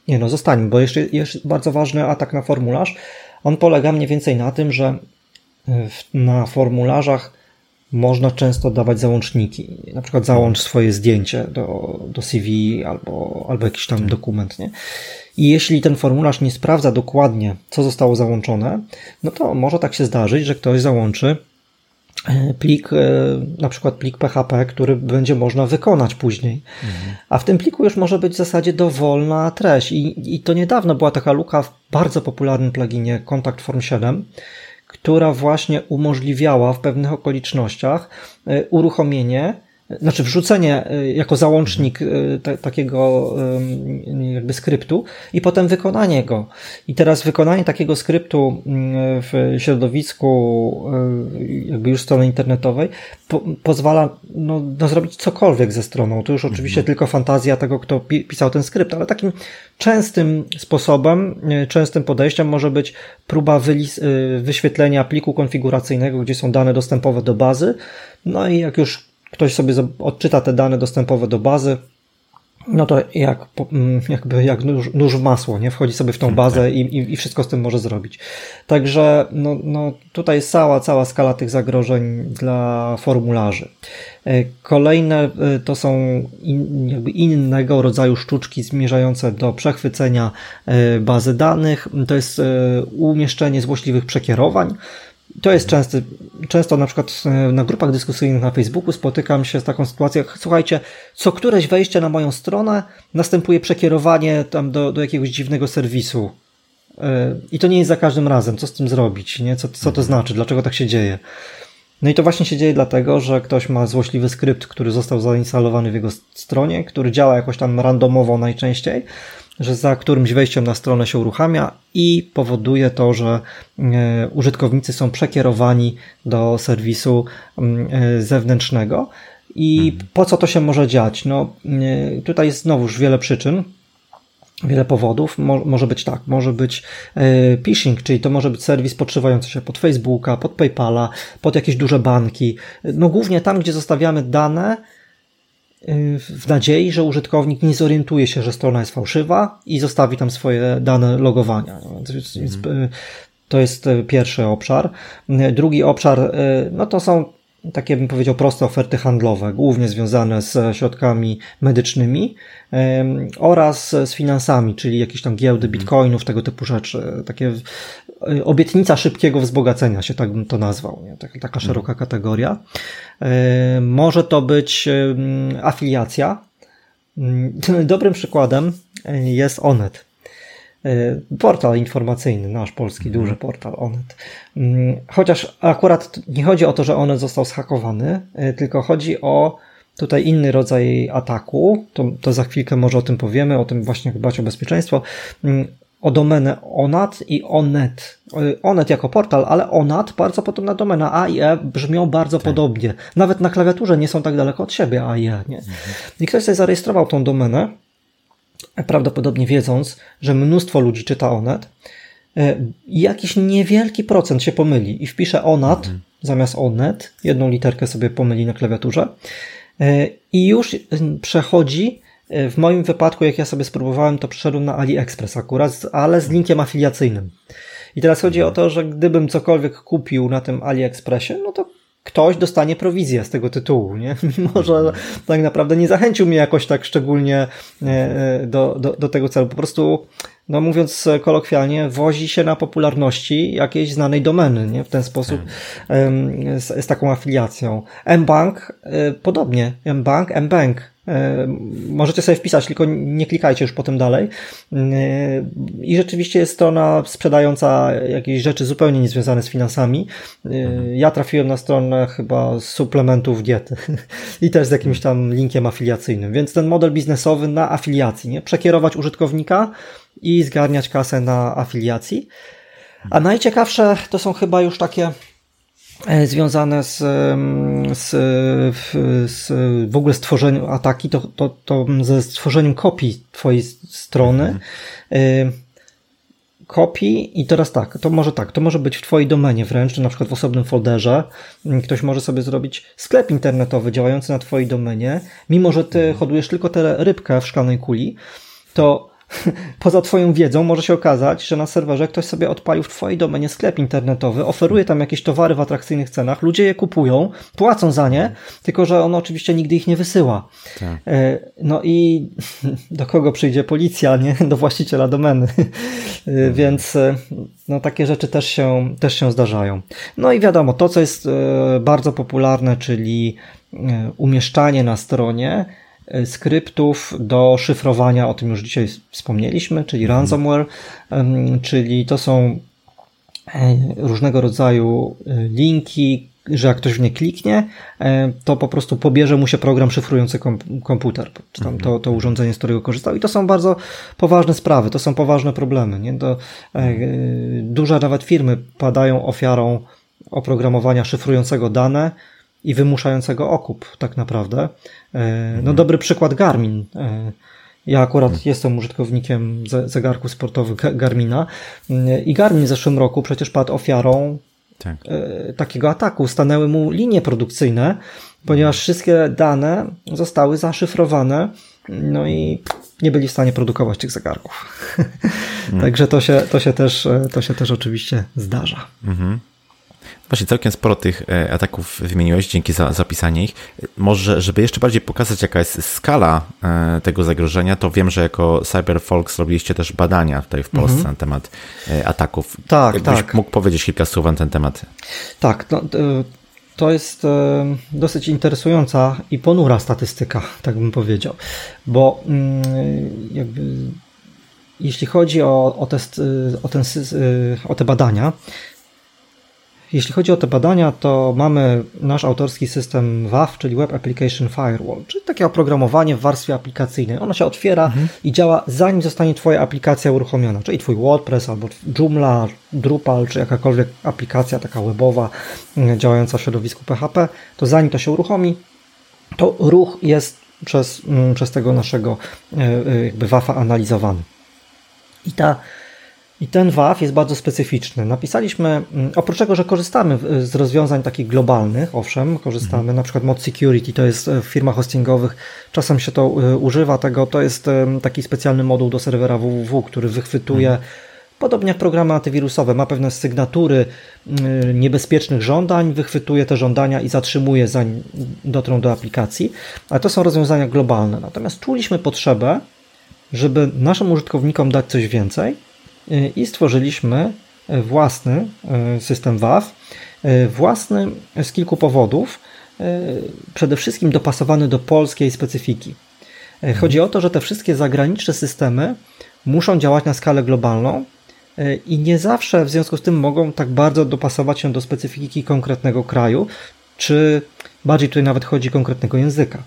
nie no, zostańmy, bo jeszcze jest bardzo ważny atak na formularz. On polega mniej więcej na tym, że na formularzach można często dawać załączniki. Na przykład załącz swoje zdjęcie do, do CV albo, albo jakiś tam dokument, nie? I jeśli ten formularz nie sprawdza dokładnie, co zostało załączone, no to może tak się zdarzyć, że ktoś załączy e, plik, e, na przykład plik PHP, który będzie można wykonać później. Mhm. A w tym pliku już może być w zasadzie dowolna treść. I, I to niedawno była taka luka w bardzo popularnym pluginie Contact Form 7, która właśnie umożliwiała w pewnych okolicznościach e, uruchomienie znaczy wrzucenie y, jako załącznik y, takiego jakby skryptu i potem wykonanie go. I teraz wykonanie takiego skryptu mm, w środowisku y, jakby już strony internetowej po, pozwala no, no, zrobić cokolwiek ze stroną. To już oczywiście mhm. tylko fantazja tego, kto pisał ten skrypt, ale takim częstym sposobem, częstym podejściem może być próba wyświetlenia pliku konfiguracyjnego, gdzie są dane dostępowe do bazy. No i jak już ktoś sobie odczyta te dane dostępowe do bazy, no to jak, mm, jakby jak nóż, nóż w masło, nie? Wchodzi sobie w tą bazę tak. i, i, i wszystko z tym może zrobić. Także no, no tutaj jest cała, cała skala tych zagrożeń dla formularzy. E, kolejne e, to są in, jakby innego rodzaju sztuczki zmierzające do przechwycenia e, bazy danych. To jest umieszczenie złośliwych przekierowań. To jest częsty, często na przykład e, na grupach dyskusyjnych na Facebooku spotykam się z taką sytuacją, słuchajcie, co któreś wejście na moją stronę następuje przekierowanie tam do, do jakiegoś dziwnego serwisu. E, I to nie jest za każdym razem. Co z tym zrobić? Nie? Co, co to znaczy? Dlaczego tak się dzieje? No i to właśnie się dzieje dlatego, że ktoś ma złośliwy skrypt, który został zainstalowany w jego stronie, który działa jakoś tam randomowo najczęściej że za którymś wejściem na stronę się uruchamia i powoduje to, że e, użytkownicy są przekierowani do serwisu mm, e, zewnętrznego. I mhm. po co to się może dziać? No, e, tutaj jest znowuż wiele przyczyn. Wiele powodów. Mo może być tak, może być phishing, czyli to może być serwis podszywający się pod Facebooka, pod PayPala, pod jakieś duże banki. No głównie tam, gdzie zostawiamy dane, w nadziei, że użytkownik nie zorientuje się, że strona jest fałszywa i zostawi tam swoje dane logowania. Mhm. To jest pierwszy obszar. Drugi obszar, no to są takie bym powiedział proste oferty handlowe, głównie związane z środkami medycznymi oraz z finansami, czyli jakieś tam giełdy mhm. bitcoinów, tego typu rzeczy. Takie e, obietnica szybkiego wzbogacenia się tak bym to nazwał. Nie? Taka, taka mhm. szeroka kategoria. Może to być afiliacja. Mm, dobrym przykładem e, jest Onet. E, portal informacyjny, nasz polski duży mhm. portal Onet. Mm, chociaż akurat nie chodzi o to, że Onet został zhakowany, e, tylko chodzi o tutaj inny rodzaj ataku. To, to za chwilkę może o tym powiemy, o tym właśnie dbać o bezpieczeństwo. O domenę ONAT i ONET. ONET jako portal, ale ONAT bardzo podobna domena. A i E brzmią bardzo tak. podobnie. Nawet na klawiaturze nie są tak daleko od siebie A i E. Nie? Mhm. I ktoś sobie zarejestrował tą domenę, prawdopodobnie wiedząc, że mnóstwo ludzi czyta ONET e, jakiś niewielki procent się pomyli i wpisze ONAT mhm. zamiast ONET, jedną literkę sobie pomyli na klawiaturze e, i już przechodzi w moim wypadku, jak ja sobie spróbowałem, to przeszedłem na AliExpress akurat, ale z linkiem afiliacyjnym. I teraz chodzi o to, że gdybym cokolwiek kupił na tym AliExpressie, no to ktoś dostanie prowizję z tego tytułu, nie? Mimo, że tak naprawdę nie zachęcił mnie jakoś tak szczególnie e, e, do, do, do tego celu. Po prostu, no mówiąc kolokwialnie, wozi się na popularności jakiejś znanej domeny, nie? W ten sposób z, z taką afiliacją. mBank e, podobnie. mBank, mBank E, możecie sobie wpisać, tylko nie klikajcie już potem dalej. E, I rzeczywiście jest strona sprzedająca jakieś rzeczy zupełnie niezwiązane z finansami. E, ja trafiłem na stronę chyba suplementów diety i też z jakimś tam linkiem afiliacyjnym. Więc ten model biznesowy na afiliacji, nie? Przekierować użytkownika i zgarniać kasę na afiliacji. A najciekawsze to są chyba już takie E, związane z, z, z w ogóle stworzeniem ataki, to, to, to ze stworzeniem kopii twojej strony. Mhm. E, kopii i teraz tak, to może tak, to może być w twojej domenie wręcz, czy na przykład w osobnym folderze. Ktoś może sobie zrobić sklep internetowy działający na twojej domenie, mimo że ty mhm. hodujesz tylko tę rybkę w szklanej kuli, to poza Twoją wiedzą może się okazać, że na serwerze ktoś sobie odpalił w Twojej domenie sklep internetowy, oferuje tam jakieś towary w atrakcyjnych cenach, ludzie je kupują, płacą za nie, tylko że on oczywiście nigdy ich nie wysyła. Tak. E, no i do kogo przyjdzie policja, nie? Do właściciela domeny. E, mhm. Więc e, no, takie rzeczy też się, też się zdarzają. No i wiadomo, to co jest bardzo popularne, czyli umieszczanie na stronie skryptów do szyfrowania, o tym już dzisiaj wspomnieliśmy, czyli mhm. ransomware, czyli to są e, różnego rodzaju e, linki, że jak ktoś w nie kliknie, to po prostu pobierze mu się program szyfrujący komputer, czy tam to, to urządzenie, z którego korzystał. I to są bardzo poważne sprawy, to są poważne problemy. Nie? To, duże nawet firmy padają ofiarą oprogramowania szyfrującego dane, i wymuszającego okup, tak naprawdę. E, no, mhm. dobry przykład Garmin. E, ja akurat mhm. jestem użytkownikiem zegarków sportowych Garmina e, i Garmin w zeszłym roku przecież padł ofiarą tak. takiego ataku. Stanęły mu linie produkcyjne, ponieważ mhm. wszystkie dane zostały zaszyfrowane, no i nie byli w stanie produkować tych zegarków. Także to się, to, się też, to się też oczywiście zdarza. Mhm. Właśnie całkiem sporo tych e, ataków wymieniłeś, dzięki za zapisanie ich. Może, żeby jeszcze bardziej pokazać, jaka jest skala e, tego zagrożenia, to wiem, że jako CyberFolks robiliście też badania tutaj w Polsce mhm. na temat e, ataków. Tak, Jakbyś tak. mógł powiedzieć kilka słów na ten temat. Tak, no, to jest dosyć interesująca i ponura statystyka, tak bym powiedział, bo mm, jakby jeśli chodzi o, o, test, o, ten, o te badania, jeśli chodzi o te badania, to mamy nasz autorski system WAF, czyli Web Application Firewall, czyli takie oprogramowanie w warstwie aplikacyjnej. Ono się otwiera mhm. i działa zanim zostanie Twoja aplikacja uruchomiona, czyli Twój WordPress albo Joomla, Drupal, czy jakakolwiek aplikacja taka webowa mm, działająca w środowisku PHP, to zanim to się uruchomi, to ruch jest przez, mm, przez tego naszego e, e, jakby WAFa analizowany. I ta i ten WAF jest bardzo specyficzny. Napisaliśmy, mm, oprócz tego, że korzystamy z rozwiązań takich globalnych, owszem, korzystamy, mhm. na przykład Mod Security, to jest e, w firmach hostingowych, czasem się to e, używa tego, to jest taki specjalny moduł do serwera www, który wychwytuje mhm. Podobnie jak programy antywirusowe, ma pewne sygnatury mm, niebezpiecznych żądań, wychwytuje te żądania i zatrzymuje zanim dotrą do aplikacji, ale to są rozwiązania globalne. Natomiast czuliśmy potrzebę, żeby naszym użytkownikom dać coś więcej, i stworzyliśmy e, własny e, system WAF, e, własny z kilku powodów, przede wszystkim dopasowany do polskiej specyfiki. Chodzi o to, że te wszystkie zagraniczne systemy muszą działać na skalę globalną i nie zawsze w związku z tym mogą tak bardzo dopasować się do specyfiki konkretnego kraju, czy bardziej tutaj nawet chodzi konkretnego języka.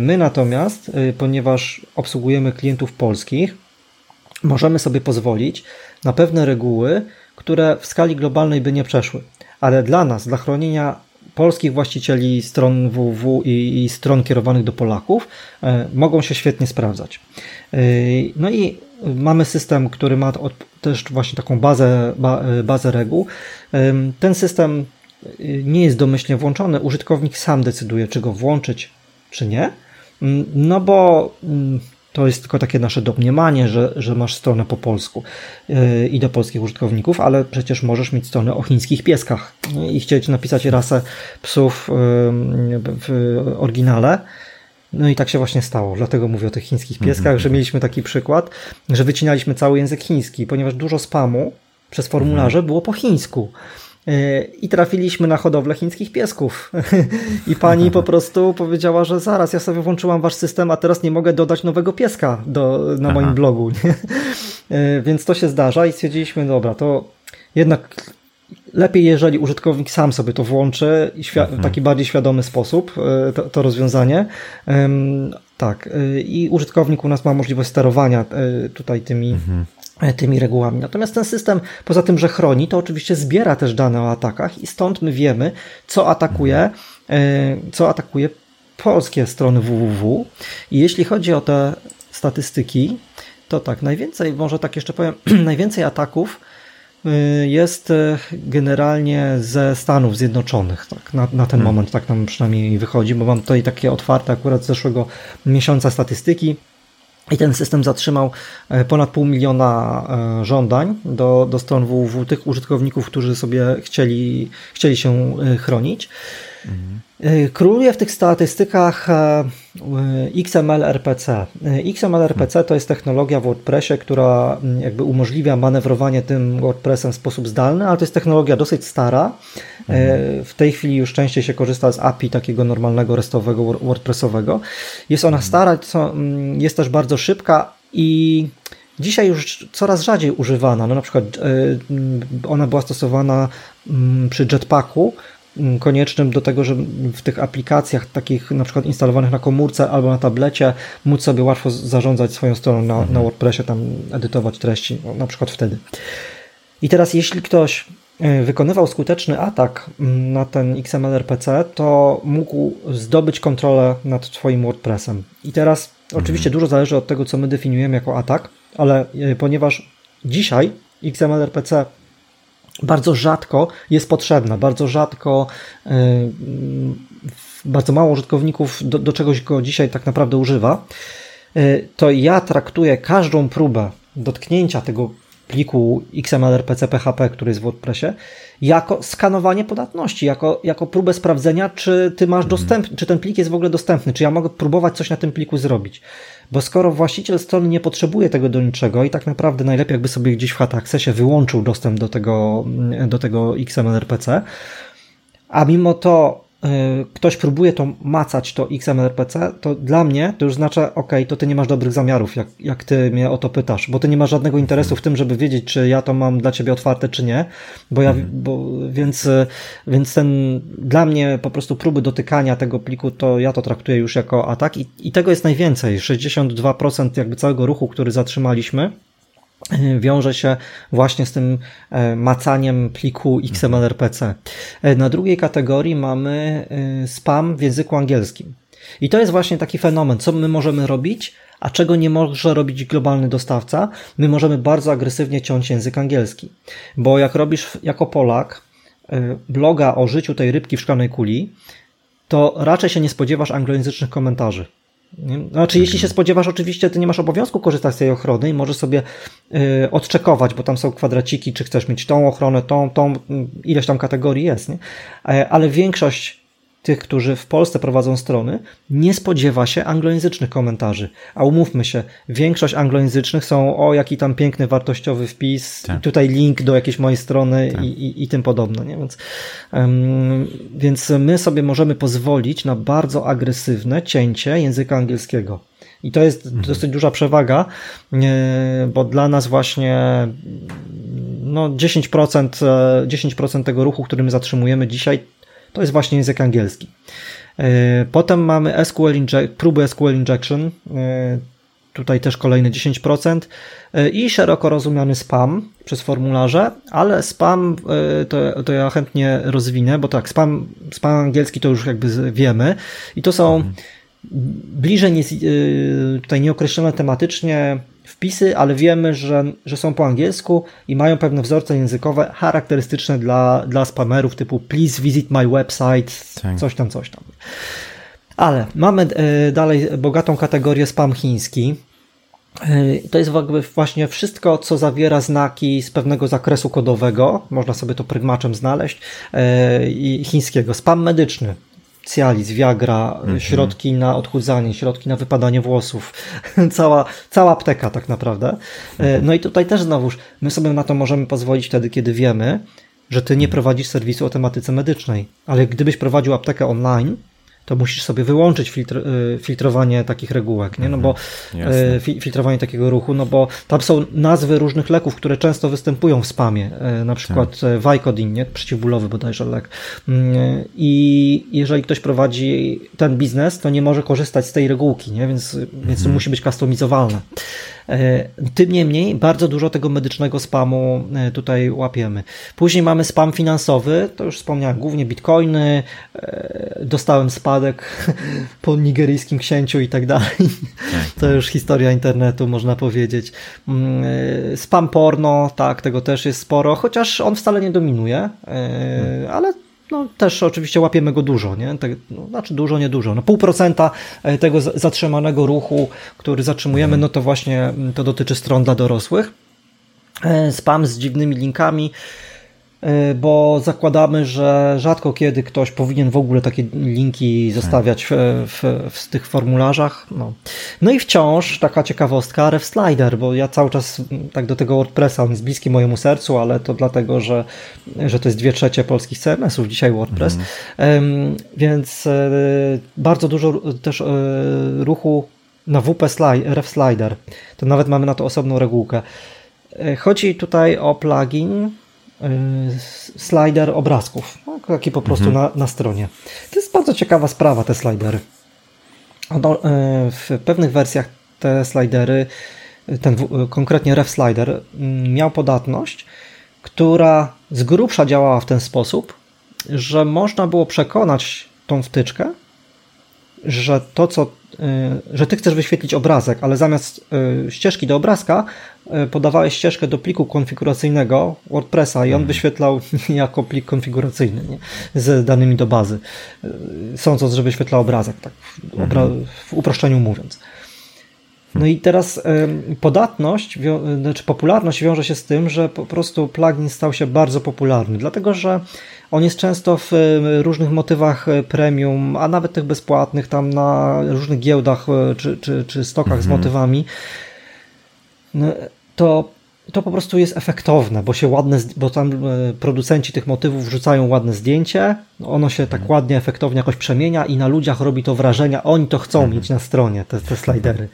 My natomiast, ponieważ obsługujemy klientów polskich, możemy sobie pozwolić na pewne reguły, które w skali globalnej by nie przeszły. Ale dla nas, dla chronienia polskich właścicieli stron www i, i stron kierowanych do Polaków, e, mogą się świetnie sprawdzać. E, no i mamy system, który ma też właśnie taką bazę, ba, bazę reguł. E, ten system nie jest domyślnie włączony, użytkownik sam decyduje, czy go włączyć, czy nie. Mm, no bo mm, to jest tylko takie nasze domniemanie, że, że masz stronę po polsku yy, i do polskich użytkowników, ale przecież możesz mieć stronę o chińskich pieskach i chcieć napisać rasę psów yy, w oryginale. No i tak się właśnie stało. Dlatego mówię o tych chińskich pieskach, mm -hmm. że mieliśmy taki przykład, że wycinaliśmy cały język chiński, ponieważ dużo spamu przez formularze mm -hmm. było po chińsku. I trafiliśmy na hodowlę chińskich piesków. I pani po prostu powiedziała, że zaraz, ja sobie włączyłam wasz system, a teraz nie mogę dodać nowego pieska do, na moim Aha. blogu. Nie? Więc to się zdarza i stwierdziliśmy, dobra, to jednak lepiej, jeżeli użytkownik sam sobie to włączy w mhm. taki bardziej świadomy sposób, e, to, to rozwiązanie. Tak, e, i użytkownik u nas ma możliwość sterowania e, tutaj tymi. Mhm E, tymi regułami. Natomiast ten system, poza tym, że chroni, to oczywiście zbiera też dane o atakach i stąd my wiemy, co atakuje, e, co atakuje polskie strony www. I jeśli chodzi o te statystyki, to tak, najwięcej, może tak jeszcze powiem, najwięcej ataków e, jest generalnie ze Stanów Zjednoczonych. Tak, na, na ten hmm. moment tak nam przynajmniej wychodzi, bo mam tutaj takie otwarte akurat z zeszłego miesiąca statystyki. I ten system zatrzymał e, ponad pół miliona e, żądań do, do stron www tych użytkowników, którzy sobie chcieli, chcieli się e, chronić. Mhm. Króluje w tych statystykach XML RPC. XML RPC to jest technologia w WordPressie, która mm, jakby umożliwia manewrowanie tym WordPressem w sposób zdalny, ale to jest technologia dosyć stara. Mhm. W tej chwili już częściej się korzysta z API takiego normalnego restowego WordPressowego. Jest ona mhm. stara, mm, jest też bardzo szybka i dzisiaj już coraz rzadziej używana. No na przykład ona była stosowana mm, przy Jetpacku, koniecznym do tego, żeby w tych aplikacjach takich na przykład instalowanych na komórce albo na tablecie móc sobie łatwo zarządzać swoją stroną na, mhm. na WordPressie, tam edytować treści, no, na przykład wtedy. I teraz jeśli ktoś e, wykonywał skuteczny atak mm, na ten XML RPC, to mógł zdobyć kontrolę nad Twoim WordPressem. I teraz mhm. oczywiście dużo zależy od tego, co my definiujemy jako atak, ale e, ponieważ dzisiaj XML RPC bardzo rzadko jest potrzebna, bardzo rzadko, yy, bardzo mało użytkowników do, do czegoś go dzisiaj tak naprawdę używa, yy, to ja traktuję każdą próbę dotknięcia tego pliku XML RPC PHP, który jest w WordPressie, jako skanowanie podatności, jako, jako próbę sprawdzenia, czy ty masz mhm. dostęp, czy ten plik jest w ogóle dostępny, czy ja mogę próbować coś na tym pliku zrobić. Bo skoro właściciel strony nie potrzebuje tego do niczego i tak naprawdę najlepiej jakby sobie gdzieś w Hot Accessie wyłączył dostęp do tego, do tego XML RPC, a mimo to ktoś próbuje to macać, to XMRPC, to dla mnie to już znaczy, ok, to ty nie masz dobrych zamiarów, jak, jak ty mnie o to pytasz, bo ty nie masz żadnego interesu w tym, żeby wiedzieć, czy ja to mam dla ciebie otwarte, czy nie, bo ja, mhm. bo, więc, więc ten, dla mnie po prostu próby dotykania tego pliku, to ja to traktuję już jako atak i, i tego jest najwięcej, 62% jakby całego ruchu, który zatrzymaliśmy, wiąże się właśnie z tym e, macaniem pliku XML-RPC. E, na drugiej kategorii mamy e, spam w języku angielskim. I to jest właśnie taki fenomen, co my możemy robić, a czego nie może robić globalny dostawca. My możemy bardzo agresywnie ciąć język angielski. Bo jak robisz jako Polak bloga o życiu tej rybki w szklanej kuli, to raczej się nie spodziewasz anglojęzycznych komentarzy. Znaczy, jeśli się spodziewasz, oczywiście ty nie masz obowiązku korzystać z tej ochrony i możesz sobie y, odczekować, bo tam są kwadraciki, czy chcesz mieć tą ochronę, tą, tą, ileś tam kategorii jest, nie? E, ale większość tych, którzy w Polsce prowadzą strony, nie spodziewa się anglojęzycznych komentarzy. A umówmy się, większość anglojęzycznych są o jaki tam piękny, wartościowy wpis, tak. tutaj link do jakiejś mojej strony tak. i, i, i, tym podobne. Nie? Więc, um, więc my sobie możemy pozwolić na bardzo agresywne cięcie języka angielskiego. I to jest mhm. dosyć duża przewaga, bo dla nas właśnie no 10%, 10% tego ruchu, który my zatrzymujemy dzisiaj, to jest właśnie język angielski. E, potem mamy SQL inject, próby SQL injection. E, tutaj też kolejne 10% i szeroko rozumiany spam przez formularze, ale spam to, to ja chętnie rozwinę, bo tak, spam, spam angielski to już jakby wiemy i to są mhm. bliżej nie, tutaj nieokreślone tematycznie wpisy, ale wiemy, że, że są po angielsku i mają pewne wzorce językowe charakterystyczne dla, dla spamerów typu please visit my website, tak. coś tam, coś tam. Ale mamy e, dalej bogatą kategorię spam chiński. E, to jest właśnie wszystko, co zawiera znaki z pewnego zakresu kodowego. Można sobie to prygmaczem znaleźć. E, I chińskiego. Spam medyczny. Cialis, Viagra, mm -hmm. środki na odchudzanie, środki na wypadanie włosów. cała, cała apteka tak naprawdę. Mhm. No i tutaj też znowuż, my sobie na to możemy pozwolić wtedy, kiedy wiemy, że ty nie prowadzisz serwisu o tematyce medycznej. Ale gdybyś prowadził aptekę online, to musisz sobie wyłączyć filtr, y, filtrowanie takich regułek, nie? No bo mhm. y, fi, filtrowanie takiego ruchu, no bo tam są nazwy różnych leków, które często występują w spamie, y, na przykład tak. Vicodin, nie? Przeciwbólowy bodajże lek. Mm, I jeżeli ktoś prowadzi ten biznes, to nie może korzystać z tej regułki, nie? Więc, więc to mhm. musi być customizowalne. E, tym niemniej bardzo dużo tego medycznego spamu e, tutaj łapiemy. Później mamy spam finansowy, to już wspomniałem, głównie bitcoiny, e, dostałem spadek po nigeryjskim księciu i tak dalej. To już historia internetu, można powiedzieć. Mm, spam porno, tak, tego też jest sporo, chociaż on wcale nie dominuje, ale no też oczywiście łapiemy go dużo, nie? Tak, no, znaczy dużo, nie dużo. No pół procenta e, tego zatrzymanego ruchu, który zatrzymujemy, no to właśnie mm, to dotyczy stron dla dorosłych. E, spam z dziwnymi linkami. E, bo zakładamy, że rzadko kiedy ktoś powinien w ogóle takie linki zostawiać w, w, w tych formularzach. No. no i wciąż taka ciekawostka, Ref Slider, bo ja cały czas tak do tego WordPressa, on jest bliski mojemu sercu, ale to dlatego, że, że to jest dwie trzecie polskich CMS-ów dzisiaj WordPress. Mm. Więc e, bardzo dużo też e, ruchu na WP Slide, Ref Slider. To nawet mamy na to osobną regułkę. Chodzi tutaj o plugin, slider obrazków, no, taki po prostu mhm. na, na stronie. To jest bardzo ciekawa sprawa, te slidery. Y, w pewnych wersjach te slidery, ten konkretnie ref slider, mm, miał podatność, która z grubsza działała w ten sposób, że można było przekonać tą wtyczkę, że to, co, że ty chcesz wyświetlić obrazek, ale zamiast ścieżki do obrazka E, podawałeś ścieżkę do pliku konfiguracyjnego WordPressa i on mhm. wyświetlał jako plik konfiguracyjny nie? z danymi do bazy, e, sądząc, że wyświetla obrazek, tak w, mhm. w uproszczeniu mówiąc. No i teraz podatność, znaczy popularność wiąże się z tym, że po prostu plugin stał się bardzo popularny, dlatego że on jest często w różnych motywach e, premium, a nawet tych bezpłatnych, tam na różnych giełdach czy, czy, czy stokach mhm. z motywami. No, to, to po prostu jest efektowne, bo się ładne, bo tam e, producenci tych motywów wrzucają ładne zdjęcie, ono się tak mhm. ładnie, efektownie jakoś przemienia i na ludziach robi to wrażenie, oni to chcą mhm. mieć na stronie, te, te slidery.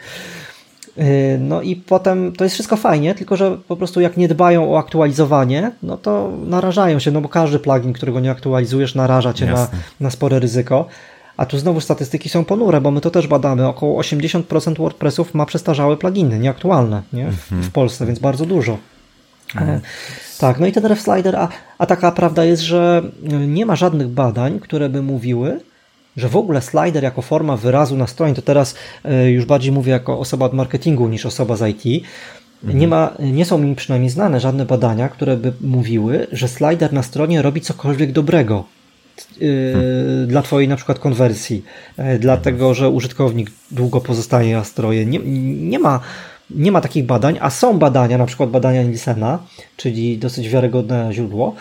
E, no i potem to jest wszystko fajnie, tylko że po prostu jak nie dbają o aktualizowanie, no to narażają się, no bo każdy plugin, którego nie aktualizujesz, naraża cię na, na spore ryzyko. A tu znowu statystyki są ponure, bo my to też badamy. Około 80% WordPressów ma przestarzałe pluginy, nieaktualne nie? W, mhm. w Polsce, więc bardzo dużo. Mhm. Tak, no i ten RefSlider, a, a taka prawda jest, że nie ma żadnych badań, które by mówiły, że w ogóle slider jako forma wyrazu na stronie, to teraz e, już bardziej mówię jako osoba od marketingu niż osoba z IT, mhm. nie, ma, nie są mi przynajmniej znane żadne badania, które by mówiły, że slider na stronie robi cokolwiek dobrego hmm. dla Twojej na przykład konwersji, e, dlatego że użytkownik długo pozostaje na stronie. Nie, nie ma nie ma takich badań, a są badania, na przykład badania Nielsena, czyli dosyć wiarygodne źródło.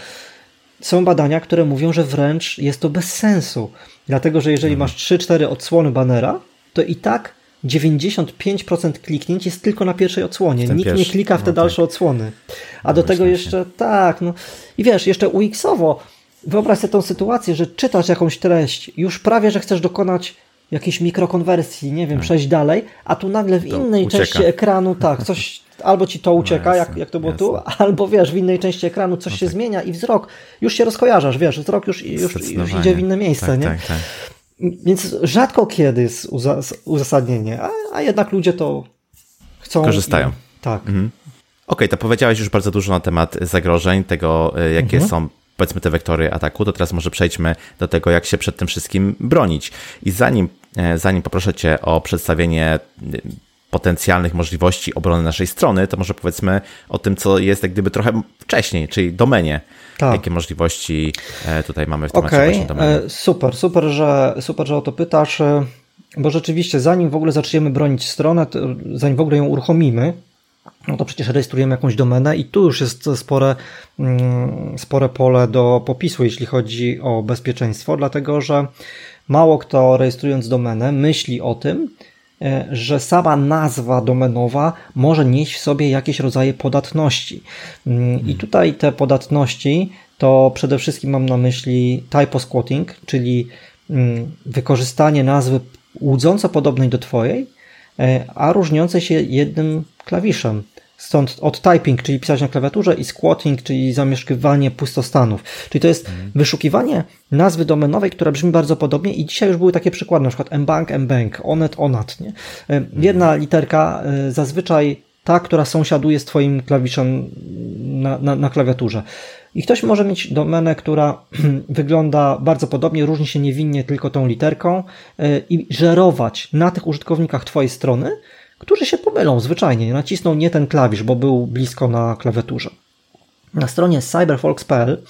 Są badania, które mówią, że wręcz jest to bez sensu. Dlatego, że jeżeli masz 3-4 odsłony banera, to i tak 95% kliknięć jest tylko na pierwszej odsłonie. Nikt pierwszy. nie klika w te no dalsze tak. odsłony. A no do tego jeszcze, tak, no i wiesz, jeszcze UX-owo Wyobraź sobie tą sytuację, że czytasz jakąś treść, już prawie, że chcesz dokonać jakiejś mikrokonwersji, nie wiem, tak. przejść dalej, a tu nagle w to innej ucieka. części ekranu, tak, coś, albo ci to no ucieka, no jak, jak to było jasne. tu, albo wiesz, w innej części ekranu coś no się tak. zmienia i wzrok, już się rozkojarzasz, wiesz, wzrok już, już, już idzie w inne miejsce, tak, nie? Tak, tak. Więc rzadko kiedy jest uzasadnienie, a, a jednak ludzie to chcą korzystają. I... Tak. Mhm. Okej, okay, to powiedziałeś już bardzo dużo na temat zagrożeń, tego e, jakie mhm. są powiedzmy te wektory ataku, to teraz może przejdźmy do tego, jak się przed tym wszystkim bronić. I zanim, e, zanim poproszę Cię o przedstawienie e, potencjalnych możliwości obrony naszej strony, to może powiedzmy o tym, co jest jak gdyby trochę wcześniej, czyli domenie. Tak. Jakie możliwości tutaj mamy w temacie okay. właśnie domeny? Super, super, że, super, że o to pytasz, bo rzeczywiście zanim w ogóle zaczniemy bronić stronę, zanim w ogóle ją uruchomimy, no to przecież rejestrujemy jakąś domenę i tu już jest spore, mm, spore pole do popisu, jeśli chodzi o bezpieczeństwo, dlatego że mało kto rejestrując domenę myśli o tym, e, że sama nazwa domenowa może nieść w sobie jakieś rodzaje podatności. Mm, I hmm. tutaj te podatności to przede wszystkim mam na myśli typosquatting, czyli mm, wykorzystanie nazwy łudząco podobnej do Twojej, e, a różniącej się jednym klawiszem. Stąd od typing, czyli pisać na klawiaturze i squatting, czyli zamieszkiwanie pustostanów. Czyli to jest mhm. wyszukiwanie nazwy domenowej, która brzmi bardzo podobnie i dzisiaj już były takie przykłady, na przykład mbank, mbank, onet, onat. Nie? E, jedna mhm. literka, e, zazwyczaj ta, która sąsiaduje z Twoim klawiszem na, na, na klawiaturze. I ktoś może mieć domenę, która wygląda bardzo podobnie, różni się niewinnie tylko tą literką e, i żerować na tych użytkownikach Twojej strony, którzy się pomylą zwyczajnie, nacisną nie ten klawisz, bo był blisko na klawiaturze. Na stronie cyberfolks.pl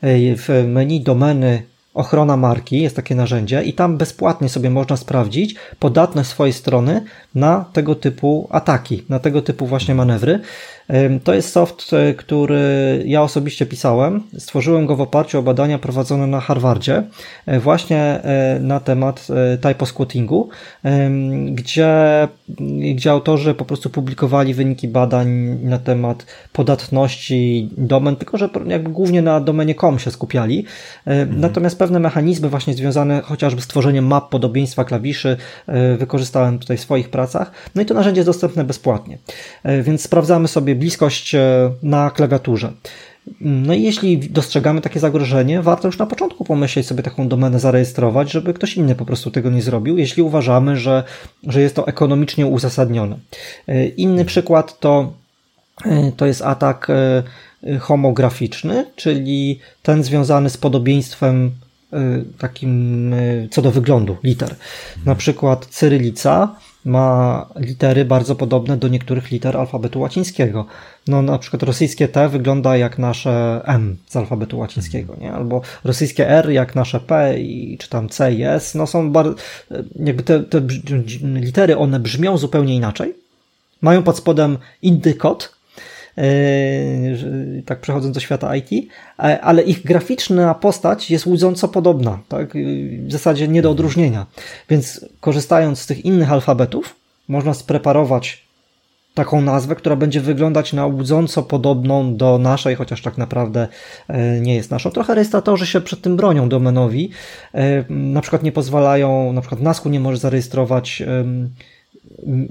e, w menu domeny ochrona marki jest takie narzędzie i tam bezpłatnie sobie można sprawdzić podatność swojej strony na tego typu ataki, na tego typu właśnie manewry. To jest soft, e, który ja osobiście pisałem. Stworzyłem go w oparciu o badania prowadzone na Harvardzie, e, właśnie e, na temat typosquattingu, gdzie, gdzie autorzy po prostu publikowali wyniki badań na temat podatności domen, tylko że jakby głównie na domenie com się skupiali. Mhm. Natomiast pewne mechanizmy właśnie związane chociażby z tworzeniem map podobieństwa klawiszy wykorzystałem tutaj w swoich pracach. No i to narzędzie jest dostępne bezpłatnie. Więc sprawdzamy sobie bliskość e, na klawiaturze. No i jeśli dostrzegamy takie zagrożenie, warto już na początku pomyśleć sobie taką domenę zarejestrować, żeby ktoś inny po prostu tego nie zrobił, jeśli uważamy, że, że jest to ekonomicznie uzasadnione. E, inny przykład to, e, to jest atak homograficzny, czyli ten związany z podobieństwem takim co do wyglądu liter. Na przykład cyrylica ma litery bardzo podobne do niektórych liter alfabetu łacińskiego. No na przykład rosyjskie T wygląda jak nasze M z alfabetu łacińskiego, nie? Albo rosyjskie R jak nasze P i czy tam C i S. No są bardzo, jakby te, te litery, one brzmią zupełnie inaczej. Mają pod spodem inny kod, tak przechodząc do świata IT, e, ale ich graficzna postać jest łudząco podobna, tak? w zasadzie nie do odróżnienia. Więc korzystając z tych innych alfabetów, można spreparować taką nazwę, która będzie wyglądać na łudząco podobną do naszej, chociaż tak naprawdę e, nie jest naszą. Trochę rejestratorzy się przed tym bronią domenowi. E, na przykład nie pozwalają, na przykład NASKU nie może zarejestrować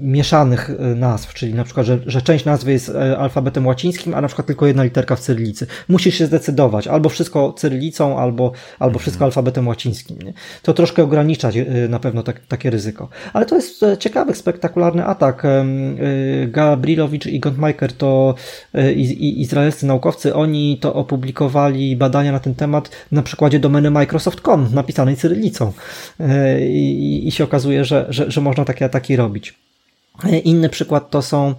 mieszanych e, nazw, czyli na przykład, że, że część nazwy jest e, alfabetem łacińskim, a na przykład tylko jedna literka w cyrylicy. Musisz się zdecydować, albo wszystko cyrylicą, albo, albo wszystko mhm. alfabetem łacińskim. Nie? To troszkę ogranicza e, na pewno tak, takie ryzyko. Ale to jest ciekawy, spektakularny atak. Gabrilowicz i Gontmeiker to izraelscy naukowcy, oni to opublikowali badania na ten temat na przykładzie domeny Microsoft.com napisanej cyrylicą. I, i się okazuje, że, że, że można takie ataki robić. Inny przykład to są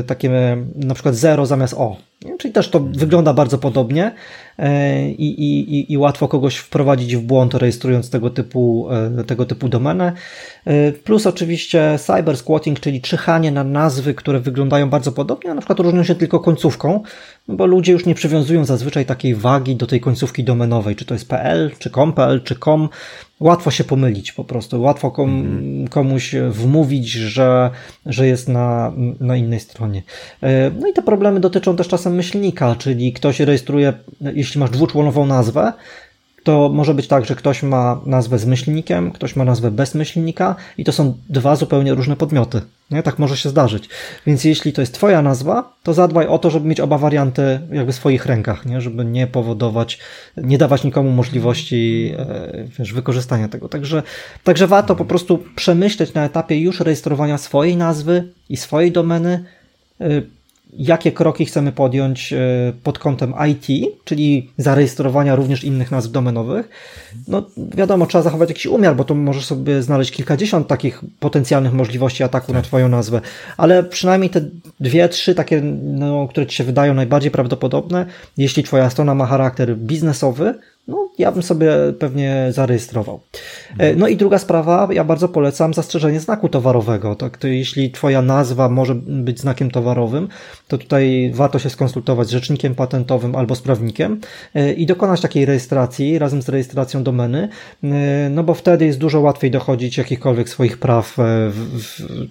y, takie na przykład 0 zamiast O. Czyli też to wygląda bardzo podobnie e, i, i, i łatwo kogoś wprowadzić w błąd rejestrując tego typu, e, tego typu domenę. E, plus oczywiście cyber squatting, czyli czyhanie na nazwy, które wyglądają bardzo podobnie, a na przykład różnią się tylko końcówką, bo ludzie już nie przywiązują zazwyczaj takiej wagi do tej końcówki domenowej, czy to jest PL, czy com.pl, czy com. Łatwo się pomylić po prostu, łatwo kom, mhm. komuś wmówić, że, że jest na, na innej stronie. No i te problemy dotyczą też czasem myślnika, czyli ktoś rejestruje, jeśli masz dwuczłonową nazwę, to może być tak, że ktoś ma nazwę z myślnikiem, ktoś ma nazwę bez myślnika i to są dwa zupełnie różne podmioty. Nie? Tak może się zdarzyć. Więc jeśli to jest Twoja nazwa, to zadbaj o to, żeby mieć oba warianty jakby w swoich rękach, nie? żeby nie powodować, nie dawać nikomu możliwości e, wiesz, wykorzystania tego. Także, także warto po prostu przemyśleć na etapie już rejestrowania swojej nazwy i swojej domeny, e, jakie kroki chcemy podjąć e, pod kątem IT, czyli zarejestrowania również innych nazw domenowych. No wiadomo, trzeba zachować jakiś umiar, bo to możesz sobie znaleźć kilkadziesiąt takich potencjalnych możliwości ataku na Twoją nazwę, ale przynajmniej te dwie, trzy takie, no, które Ci się wydają najbardziej prawdopodobne, jeśli Twoja strona ma charakter biznesowy, no, ja bym sobie pewnie zarejestrował. E, no i druga sprawa, ja bardzo polecam zastrzeżenie znaku towarowego. Tak, to jeśli Twoja nazwa może być znakiem towarowym, to tutaj warto się skonsultować z rzecznikiem patentowym albo z prawnikiem e, i dokonać takiej rejestracji razem z rejestracją domeny, e, no bo wtedy jest dużo łatwiej dochodzić jakichkolwiek swoich praw,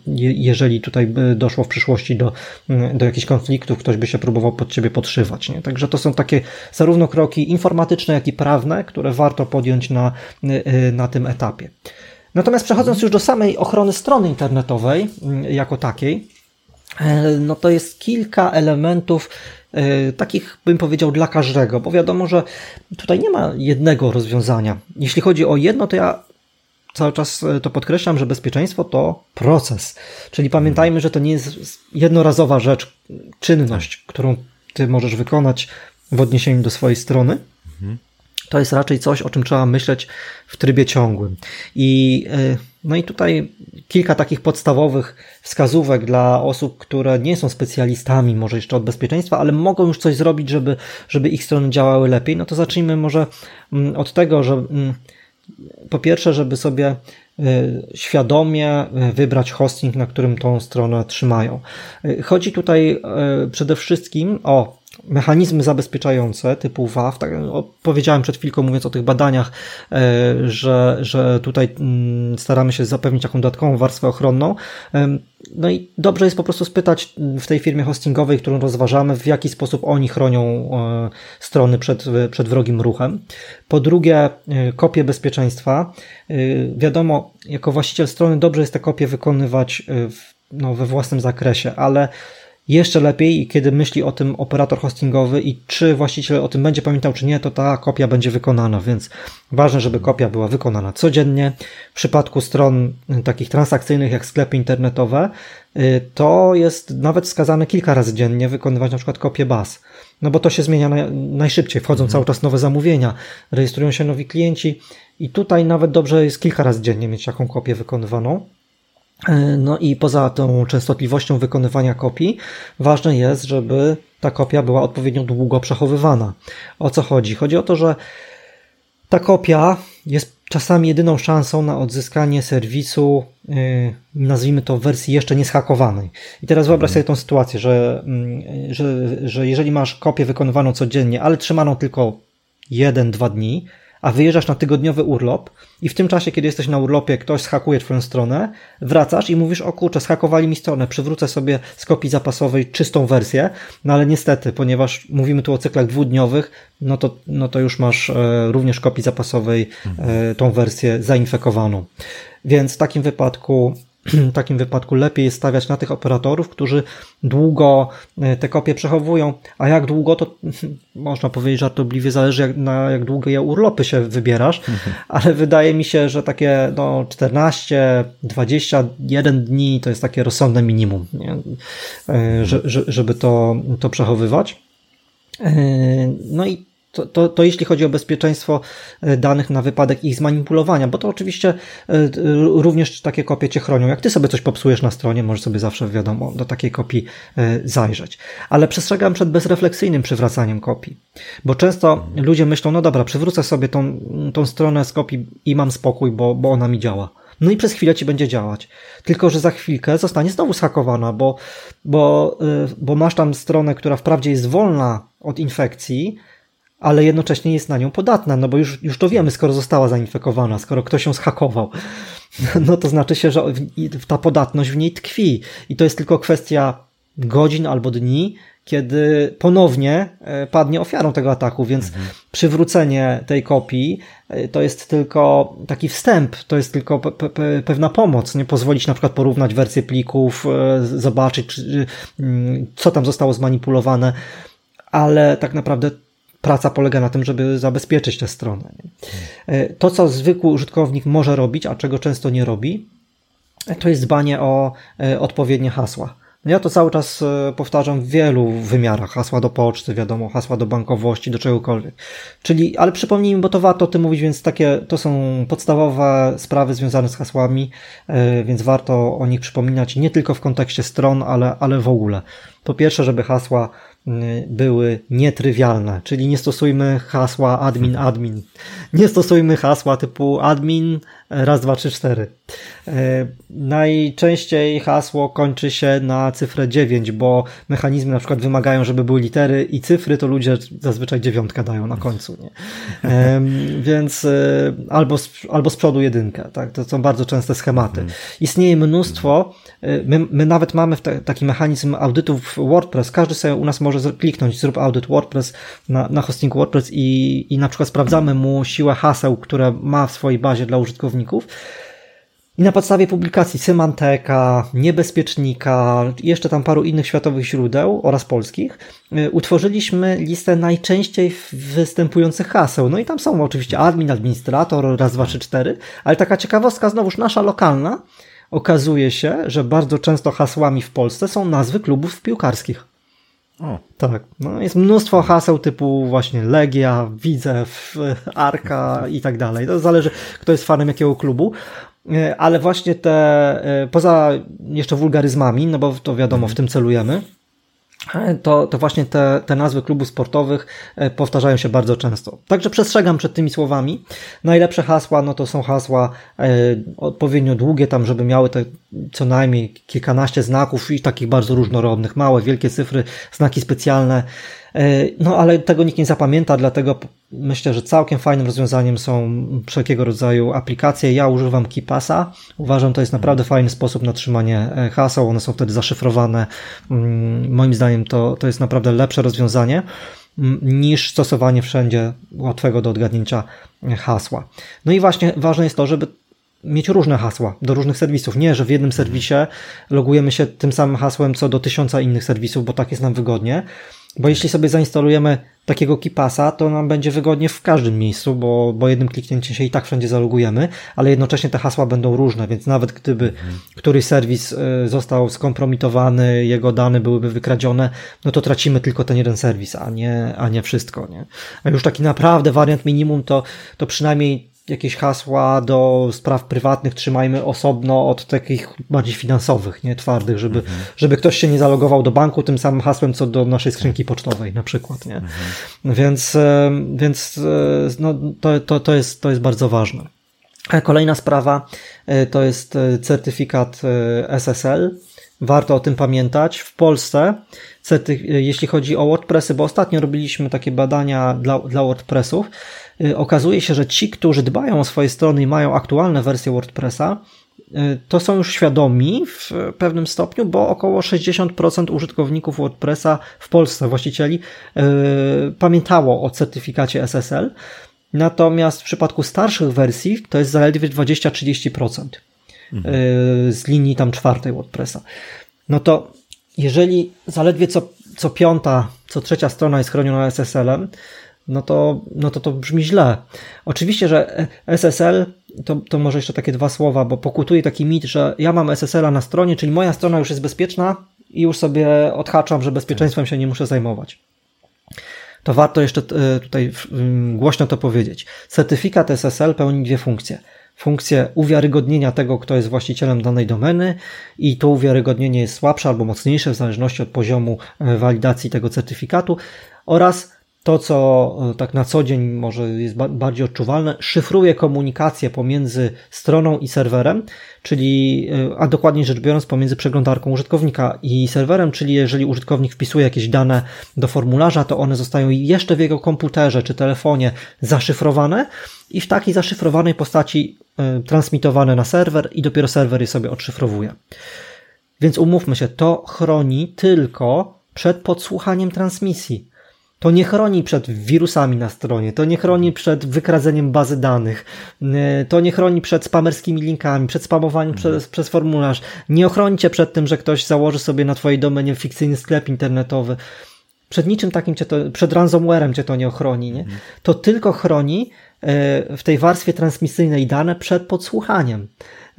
jeżeli tutaj doszło w przyszłości do, do jakichś konfliktów, ktoś by się próbował pod Ciebie podszywać. Nie? Także to są takie zarówno kroki informatyczne, jak i prawne, które warto podjąć na, y, na tym etapie. Natomiast przechodząc już do samej ochrony strony internetowej y, jako takiej, y, no to jest kilka elementów takich bym powiedział dla każdego, bo wiadomo, że tutaj nie ma jednego rozwiązania. Jeśli chodzi o jedno, to ja cały czas to podkreślam, że bezpieczeństwo to proces. Czyli pamiętajmy, że to nie jest jednorazowa rzecz, czynność, którą ty możesz wykonać w odniesieniu do swojej strony. Mhm to jest raczej coś, o czym trzeba myśleć w trybie ciągłym. I, y, no i tutaj kilka takich podstawowych wskazówek dla osób, które nie są specjalistami może jeszcze od bezpieczeństwa, ale mogą już coś zrobić, żeby, żeby ich strony działały lepiej. No to zacznijmy może mm, od tego, że mm, po pierwsze, żeby sobie y, świadomie y, wybrać hosting, na którym tą stronę trzymają. Chodzi tutaj przede wszystkim o mechanizmy zabezpieczające typu WAF, tak, powiedziałem przed chwilką mówiąc o tych badaniach, e, że, że tutaj mm, staramy się zapewnić taką dodatkową warstwę ochronną. No i dobrze jest po prostu spytać w tej firmie hostingowej, którą rozważamy, w jaki sposób oni chronią e, strony przed, przed wrogim ruchem. Po drugie, e, kopie bezpieczeństwa. Wiadomo, jako właściciel strony dobrze jest te kopie wykonywać w, no, we własnym zakresie, ale jeszcze lepiej, kiedy myśli o tym operator hostingowy i czy właściciel o tym będzie pamiętał, czy nie, to ta kopia będzie wykonana, więc ważne, żeby kopia była wykonana codziennie. W przypadku stron takich transakcyjnych jak sklepy internetowe, y, to jest nawet wskazane kilka razy dziennie wykonywać na przykład kopię baz. No bo to się zmienia najszybciej, wchodzą mhm. cały czas nowe zamówienia, rejestrują się nowi klienci i tutaj nawet dobrze jest kilka razy dziennie mieć taką kopię wykonywaną. E, no i poza tą częstotliwością wykonywania kopii, ważne jest, żeby ta kopia była odpowiednio długo przechowywana. O co chodzi? Chodzi o to, że ta kopia jest czasami jedyną szansą na odzyskanie serwisu, yy, nazwijmy to w wersji jeszcze nieschakowanej. I teraz wyobraź sobie tą sytuację, że, yy, że, że jeżeli masz kopię wykonywaną codziennie, ale trzymaną tylko jeden, dwa dni, a wyjeżdżasz na tygodniowy urlop i w tym czasie, kiedy jesteś na urlopie, ktoś schakuje twoją stronę, wracasz i mówisz, o kurczę, schakowali mi stronę, przywrócę sobie z kopii zapasowej czystą wersję, no ale niestety, ponieważ mówimy tu o cyklach dwudniowych, no to, no to już masz e, również kopii zapasowej e, tą wersję zainfekowaną. Więc w takim wypadku w takim wypadku lepiej jest stawiać na tych operatorów, którzy długo e, te kopie przechowują, a jak długo to można powiedzieć żartobliwie zależy jak, na jak długo je urlopy się wybierasz, mhm. ale wydaje mi się, że takie no 14, 21 dni to jest takie rozsądne minimum, nie? E, że, żeby to, to przechowywać. E, no i to, to, to jeśli chodzi o bezpieczeństwo e, danych na wypadek ich zmanipulowania, bo to oczywiście e, również takie kopie cię chronią. Jak ty sobie coś popsujesz na stronie, możesz sobie zawsze, wiadomo, do takiej kopii e, zajrzeć. Ale przestrzegam przed bezrefleksyjnym przywracaniem kopii, bo często ludzie myślą, no dobra, przywrócę sobie tą, tą stronę z kopii i mam spokój, bo, bo ona mi działa. No i przez chwilę ci będzie działać. Tylko, że za chwilkę zostanie znowu schakowana, bo, bo, bo masz tam stronę, która wprawdzie jest wolna od infekcji, ale jednocześnie jest na nią podatna, no bo już, już to wiemy, skoro została zainfekowana, skoro ktoś ją schakował, no to znaczy się, że ta podatność w niej tkwi. I to jest tylko kwestia godzin albo dni, kiedy ponownie e, padnie ofiarą tego ataku, więc mhm. przywrócenie tej kopii e, to jest tylko taki wstęp, to jest tylko pe pe pewna pomoc, nie pozwolić na przykład porównać wersję plików, e, zobaczyć, czy, mm, co tam zostało zmanipulowane, ale tak naprawdę praca polega na tym, żeby zabezpieczyć tę stronę. To, co zwykły użytkownik może robić, a czego często nie robi, to jest dbanie o odpowiednie hasła. Ja to cały czas e, powtarzam w wielu wymiarach. Hasła do poczty, wiadomo, hasła do bankowości, do czegokolwiek. Czyli, ale przypomnijmy, bo to warto o tym mówić, więc takie, to są podstawowe sprawy związane z hasłami, e, więc warto o nich przypominać nie tylko w kontekście stron, ale, ale w ogóle. Po pierwsze, żeby hasła były nietrywialne, czyli nie stosujmy hasła admin admin. Nie stosujmy hasła typu admin raz, dwa, trzy, cztery. E, najczęściej hasło kończy się na cyfrę 9, bo mechanizmy na przykład wymagają, żeby były litery i cyfry, to ludzie zazwyczaj dziewiątkę dają na końcu. Nie? Więc e, albo, albo z przodu jedynkę. Tak? To są bardzo częste schematy. Mhm. Istnieje mnóstwo, e, my, my nawet mamy taki mechanizm audytów WordPress. Każdy sobie u nas może kliknąć, zrób audyt WordPress na, na hostingu WordPress i, i na przykład sprawdzamy mu siłę haseł, które ma w swojej bazie dla użytkowników i na podstawie publikacji Symanteka, Niebezpiecznika, jeszcze tam paru innych światowych źródeł oraz polskich, y, utworzyliśmy listę najczęściej występujących haseł. No i tam są oczywiście admin, administrator, raz, dwa, trzy, cztery, ale taka ciekawostka znowuż nasza lokalna, okazuje się, że bardzo często hasłami w Polsce są nazwy klubów piłkarskich. O. Tak, no jest mnóstwo haseł typu właśnie Legia, Widzew, Arka i tak dalej. To zależy, kto jest fanem jakiego klubu. E, ale właśnie te, e, poza jeszcze wulgaryzmami, no bo to wiadomo, w tym celujemy, e, to, to właśnie te, te nazwy klubów sportowych powtarzają się bardzo często. Także przestrzegam przed tymi słowami. Najlepsze hasła, no to są hasła odpowiednio długie, tam żeby miały te co najmniej kilkanaście znaków i takich bardzo różnorodnych, małe, wielkie cyfry, znaki specjalne. E, no ale tego nikt nie zapamięta, dlatego myślę, że całkiem fajnym rozwiązaniem są wszelkiego rodzaju aplikacje. Ja używam KeePassa. Uważam, to jest naprawdę fajny sposób na trzymanie e, haseł. One są wtedy zaszyfrowane. Mm, moim zdaniem to, to jest naprawdę lepsze rozwiązanie mm, niż stosowanie wszędzie łatwego do odgadnięcia hasła. No i właśnie ważne jest to, żeby mieć różne hasła do różnych serwisów. Nie, że w jednym serwisie logujemy się tym samym hasłem co do tysiąca innych serwisów, bo tak jest nam wygodnie. Bo jeśli sobie zainstalujemy takiego kipasa, to nam będzie wygodnie w każdym miejscu, bo, bo jednym kliknięciem się i tak wszędzie zalogujemy, ale jednocześnie te hasła będą różne, więc nawet gdyby mhm. któryś serwis y, został skompromitowany, jego dane byłyby wykradzione, no to tracimy tylko ten jeden serwis, a nie, a nie wszystko, nie? A już taki naprawdę wariant minimum to, to przynajmniej jakieś hasła do spraw prywatnych trzymajmy osobno od takich bardziej finansowych, nie twardych, żeby, mhm. żeby ktoś się nie zalogował do banku tym samym hasłem, co do naszej skrzynki pocztowej na przykład, nie? Mhm. Więc, e, więc e, no, to, to, to, jest, to jest bardzo ważne. Kolejna sprawa e, to jest certyfikat SSL. Warto o tym pamiętać. W Polsce, jeśli chodzi o WordPressy, bo ostatnio robiliśmy takie badania dla, dla WordPressów, okazuje się, że ci, którzy dbają o swoje strony i mają aktualne wersje WordPressa, y, to są już świadomi w pewnym stopniu, bo około 60% użytkowników WordPressa w Polsce, właścicieli, yy, pamiętało o certyfikacie SSL. Natomiast w przypadku starszych wersji to jest zaledwie 20-30% mhm. yy, z linii tam czwartej WordPressa. No to jeżeli zaledwie co, co piąta, co trzecia strona jest chroniona SSL-em, no to, no to to brzmi źle. Oczywiście, że SSL, to, to może jeszcze takie dwa słowa, bo pokutuje taki mit, że ja mam SSL-a na stronie, czyli moja strona już jest bezpieczna i już sobie odhaczam, że bezpieczeństwem się nie muszę zajmować. To warto jeszcze e, tutaj głośno to powiedzieć. Certyfikat SSL pełni dwie funkcje funkcję uwiarygodnienia tego, kto jest właścicielem danej domeny i to uwiarygodnienie jest słabsze albo mocniejsze w zależności od poziomu e, walidacji tego certyfikatu oraz to, co e, tak na co dzień może jest bardziej odczuwalne, szyfruje komunikację pomiędzy stroną i serwerem, czyli, e, a dokładniej rzecz biorąc, pomiędzy przeglądarką użytkownika i serwerem, czyli jeżeli użytkownik wpisuje jakieś dane do formularza, to one zostają jeszcze w jego komputerze czy telefonie zaszyfrowane i w takiej zaszyfrowanej postaci e, transmitowane na serwer i dopiero serwer je sobie odszyfrowuje. Więc umówmy się, to chroni tylko przed podsłuchaniem transmisji. To nie chroni przed wirusami na stronie, to nie chroni przed wykradzeniem bazy danych, y, to nie chroni przed spamerskimi linkami, przed spamowaniem mhm. przez, przez formularz. Nie ochroni cię przed tym, że ktoś założy sobie na twojej domenie fikcyjny sklep internetowy. Przed niczym takim cię to, przed ransomwarem cię to nie ochroni, nie? Mhm. To tylko chroni y, w tej warstwie transmisyjnej dane przed podsłuchaniem.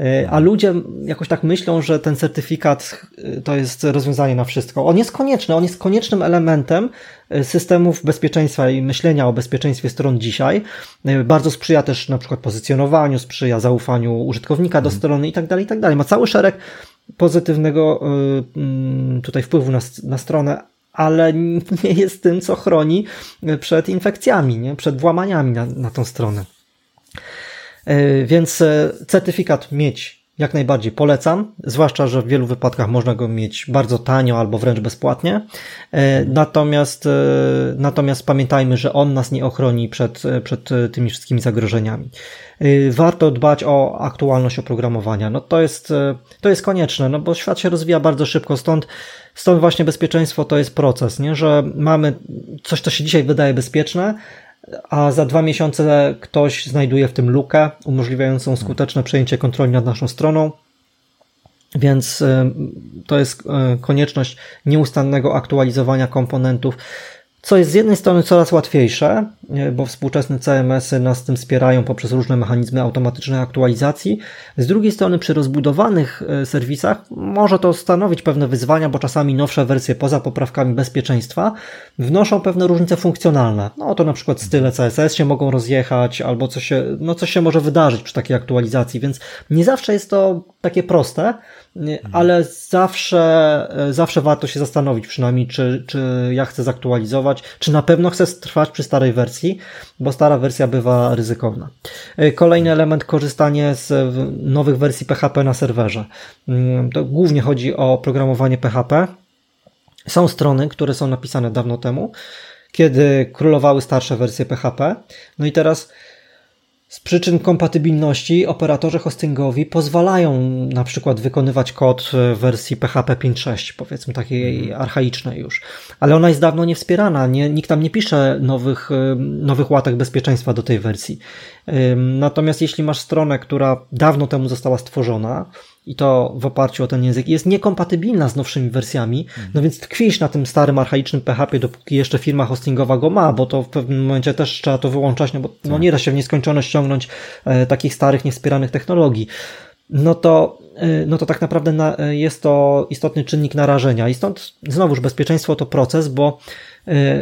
E, a ludzie jakoś tak myślą, że ten certyfikat e, to jest rozwiązanie na wszystko. On jest konieczny, on jest koniecznym elementem e, systemów bezpieczeństwa i myślenia o bezpieczeństwie stron dzisiaj. Bardzo sprzyja też na przykład pozycjonowaniu, sprzyja zaufaniu użytkownika do mhm. strony i tak dalej, i tak dalej. Ma cały szereg pozytywnego tutaj wpływu na, na stronę, ale nie jest tym, co chroni przed infekcjami, nie? przed włamaniami na, na tą stronę. E, więc e, certyfikat mieć jak najbardziej polecam, zwłaszcza, że w wielu wypadkach można go mieć bardzo tanio albo wręcz bezpłatnie. E, natomiast, natomiast pamiętajmy, że on nas nie ochroni przed, przed tymi wszystkimi zagrożeniami. Warto dbać o aktualność oprogramowania. No to jest, to jest konieczne, no bo świat się rozwija bardzo szybko, stąd, stąd właśnie bezpieczeństwo to jest proces, nie? że mamy coś, co się dzisiaj wydaje bezpieczne, a za dwa miesiące ktoś znajduje w tym lukę umożliwiającą skuteczne przejęcie kontroli nad naszą stroną. Więc y, to jest y, konieczność nieustannego aktualizowania komponentów co jest z jednej strony coraz łatwiejsze, bo współczesne CMS-y nas tym wspierają poprzez różne mechanizmy automatycznej aktualizacji. Z drugiej strony przy rozbudowanych e, serwisach może to stanowić pewne wyzwania, bo czasami nowsze wersje poza poprawkami bezpieczeństwa wnoszą pewne różnice funkcjonalne. No to na przykład style CSS się mogą rozjechać, albo coś się, no coś się może wydarzyć przy takiej aktualizacji, więc nie zawsze jest to takie proste, ale zawsze, e, zawsze warto się zastanowić przynajmniej, czy, czy ja chcę zaktualizować, czy na pewno chcę trwać przy starej wersji, bo stara wersja bywa ryzykowna. E, kolejny element, korzystanie z nowych wersji PHP na serwerze. Mm, to głównie chodzi o programowanie PHP. Są strony, które są napisane dawno temu, kiedy królowały starsze wersje PHP. No i teraz z przyczyn kompatybilności operatorzy hostingowi pozwalają na przykład wykonywać kod w wersji PHP 5.6, powiedzmy takiej mhm. archaicznej już, ale ona jest dawno nie wspierana, nie, nikt tam nie pisze nowych, nowych łatek bezpieczeństwa do tej wersji. Natomiast jeśli masz stronę, która dawno temu została stworzona, i to w oparciu o ten język jest niekompatybilna z nowszymi wersjami, no więc tkwisz na tym starym, archaicznym PHP, dopóki jeszcze firma hostingowa go ma, bo to w pewnym momencie też trzeba to wyłączać, no bo no tak. nie da się w nieskończoność ściągnąć e, takich starych, niewspieranych technologii. No to, e, no to tak naprawdę na, e, jest to istotny czynnik narażenia i stąd znowuż bezpieczeństwo to proces, bo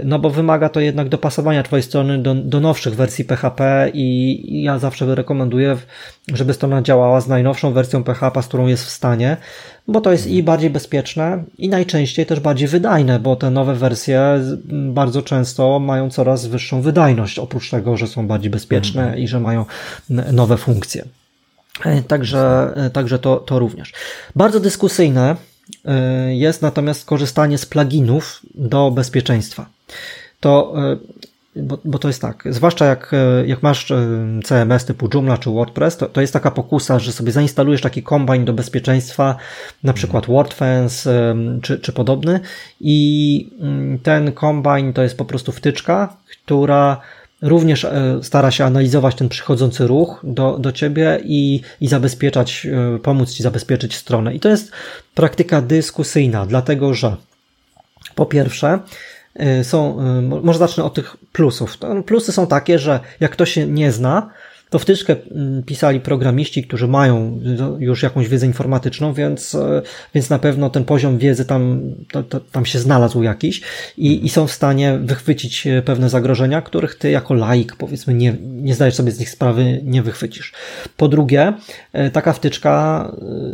no bo wymaga to jednak dopasowania Twojej strony do, do nowszych wersji PHP i ja zawsze rekomenduję, żeby strona działała z najnowszą wersją PHP, z którą jest w stanie, bo to jest i bardziej bezpieczne i najczęściej też bardziej wydajne, bo te nowe wersje bardzo często mają coraz wyższą wydajność, oprócz tego, że są bardziej bezpieczne mhm. i że mają nowe funkcje. E, także, e, także to, to również. Bardzo dyskusyjne jest natomiast korzystanie z pluginów do bezpieczeństwa. To, e, bo, bo to jest tak, zwłaszcza jak, e, jak masz CMS typu Joomla czy WordPress, to, to jest taka pokusa, że sobie zainstalujesz taki kombine do bezpieczeństwa, na przykład WordFence czy, czy podobny i mm, ten kombine to jest po prostu wtyczka, która również e, stara się analizować ten przychodzący ruch do, do ciebie i, i zabezpieczać, e, pomóc ci zabezpieczyć stronę. I to jest praktyka dyskusyjna, dlatego że po pierwsze, e, są, może zacznę od tych plusów. Plusy są takie, że jak ktoś się nie zna, to wtyczkę mm, pisali programiści, którzy mają już jakąś wiedzę informatyczną, więc, e, więc na pewno ten poziom wiedzy tam, to, to, tam się znalazł jakiś i, i są w stanie wychwycić e, pewne zagrożenia, których ty jako laik powiedzmy nie, nie zdajesz sobie z nich sprawy, nie wychwycisz. Po drugie, e, taka wtyczka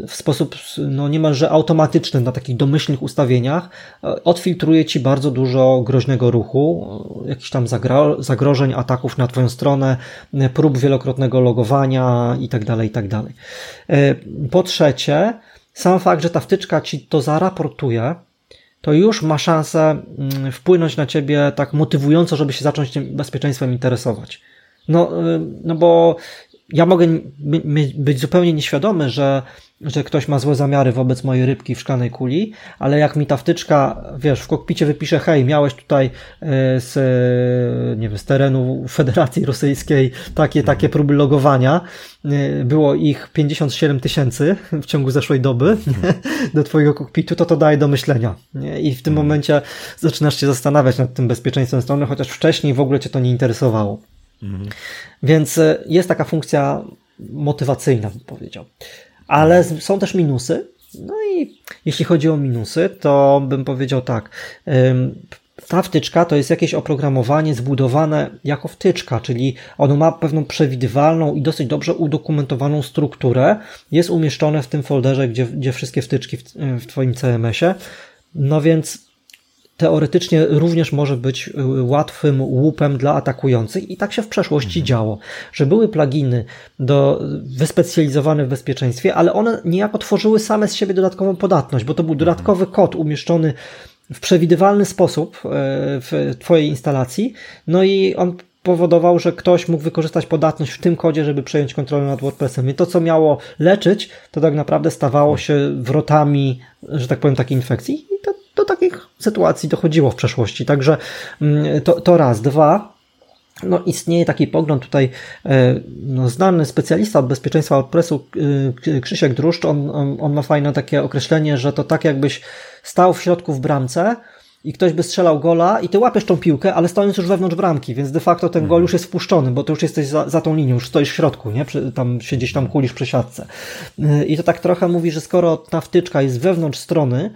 w sposób no niemalże automatyczny na takich domyślnych ustawieniach odfiltruje ci bardzo dużo groźnego ruchu, jakichś tam zagrożeń, ataków na twoją stronę, prób wielokrotnych wielokrotnego logowania i tak dalej, i tak. E, po trzecie, sam fakt, że ta wtyczka ci to zaraportuje, to już ma szansę mm, wpłynąć na ciebie tak motywująco, żeby się zacząć tym bezpieczeństwem interesować. No, e, no bo ja mogę być zupełnie nieświadomy, że, że ktoś ma złe zamiary wobec mojej rybki w szklanej kuli, ale jak mi ta wtyczka, wiesz, w kokpicie wypisze, hej, miałeś tutaj e, z, nie wiem, z terenu Federacji Rosyjskiej takie, takie próby logowania, e, było ich 57 tysięcy w ciągu zeszłej doby do twojego kokpitu, to to daje do myślenia. Nie? I w tym mhm. momencie zaczynasz się zastanawiać nad tym bezpieczeństwem strony, chociaż wcześniej w ogóle cię to nie interesowało. Mhm. Więc e, jest taka funkcja motywacyjna, bym powiedział. Ale są też minusy. No i jeśli chodzi o minusy, to bym powiedział tak. Ta wtyczka to jest jakieś oprogramowanie zbudowane jako wtyczka, czyli ono ma pewną przewidywalną i dosyć dobrze udokumentowaną strukturę. Jest umieszczone w tym folderze, gdzie, gdzie wszystkie wtyczki w, w Twoim CMS-ie. No więc teoretycznie również może być y, łatwym łupem dla atakujących i tak się w przeszłości mhm. działo, że były pluginy do, wyspecjalizowane w bezpieczeństwie, ale one niejako tworzyły same z siebie dodatkową podatność, bo to był dodatkowy mhm. kod umieszczony w przewidywalny sposób y, w Twojej instalacji, no i on powodował, że ktoś mógł wykorzystać podatność w tym kodzie, żeby przejąć kontrolę nad WordPressem. I to, co miało leczyć, to tak naprawdę stawało się wrotami, że tak powiem, takiej infekcji. I to sytuacji dochodziło w przeszłości. Także mm, to, to raz. Dwa, no, istnieje taki pogląd tutaj, e, no, znany specjalista od bezpieczeństwa WordPressu, e, Krzysiek Druszcz, on, on, ma fajne takie określenie, że to tak jakbyś stał w środku w bramce i ktoś by strzelał gola i ty łapiesz tą piłkę, ale stojąc już wewnątrz bramki, więc de facto ten gol mhm. już jest wpuszczony, bo ty już jesteś za, za tą linią, już stoisz w środku, nie? Tam się gdzieś tam kulisz przy siatce. E, I to tak trochę mówi, że skoro ta wtyczka jest wewnątrz strony,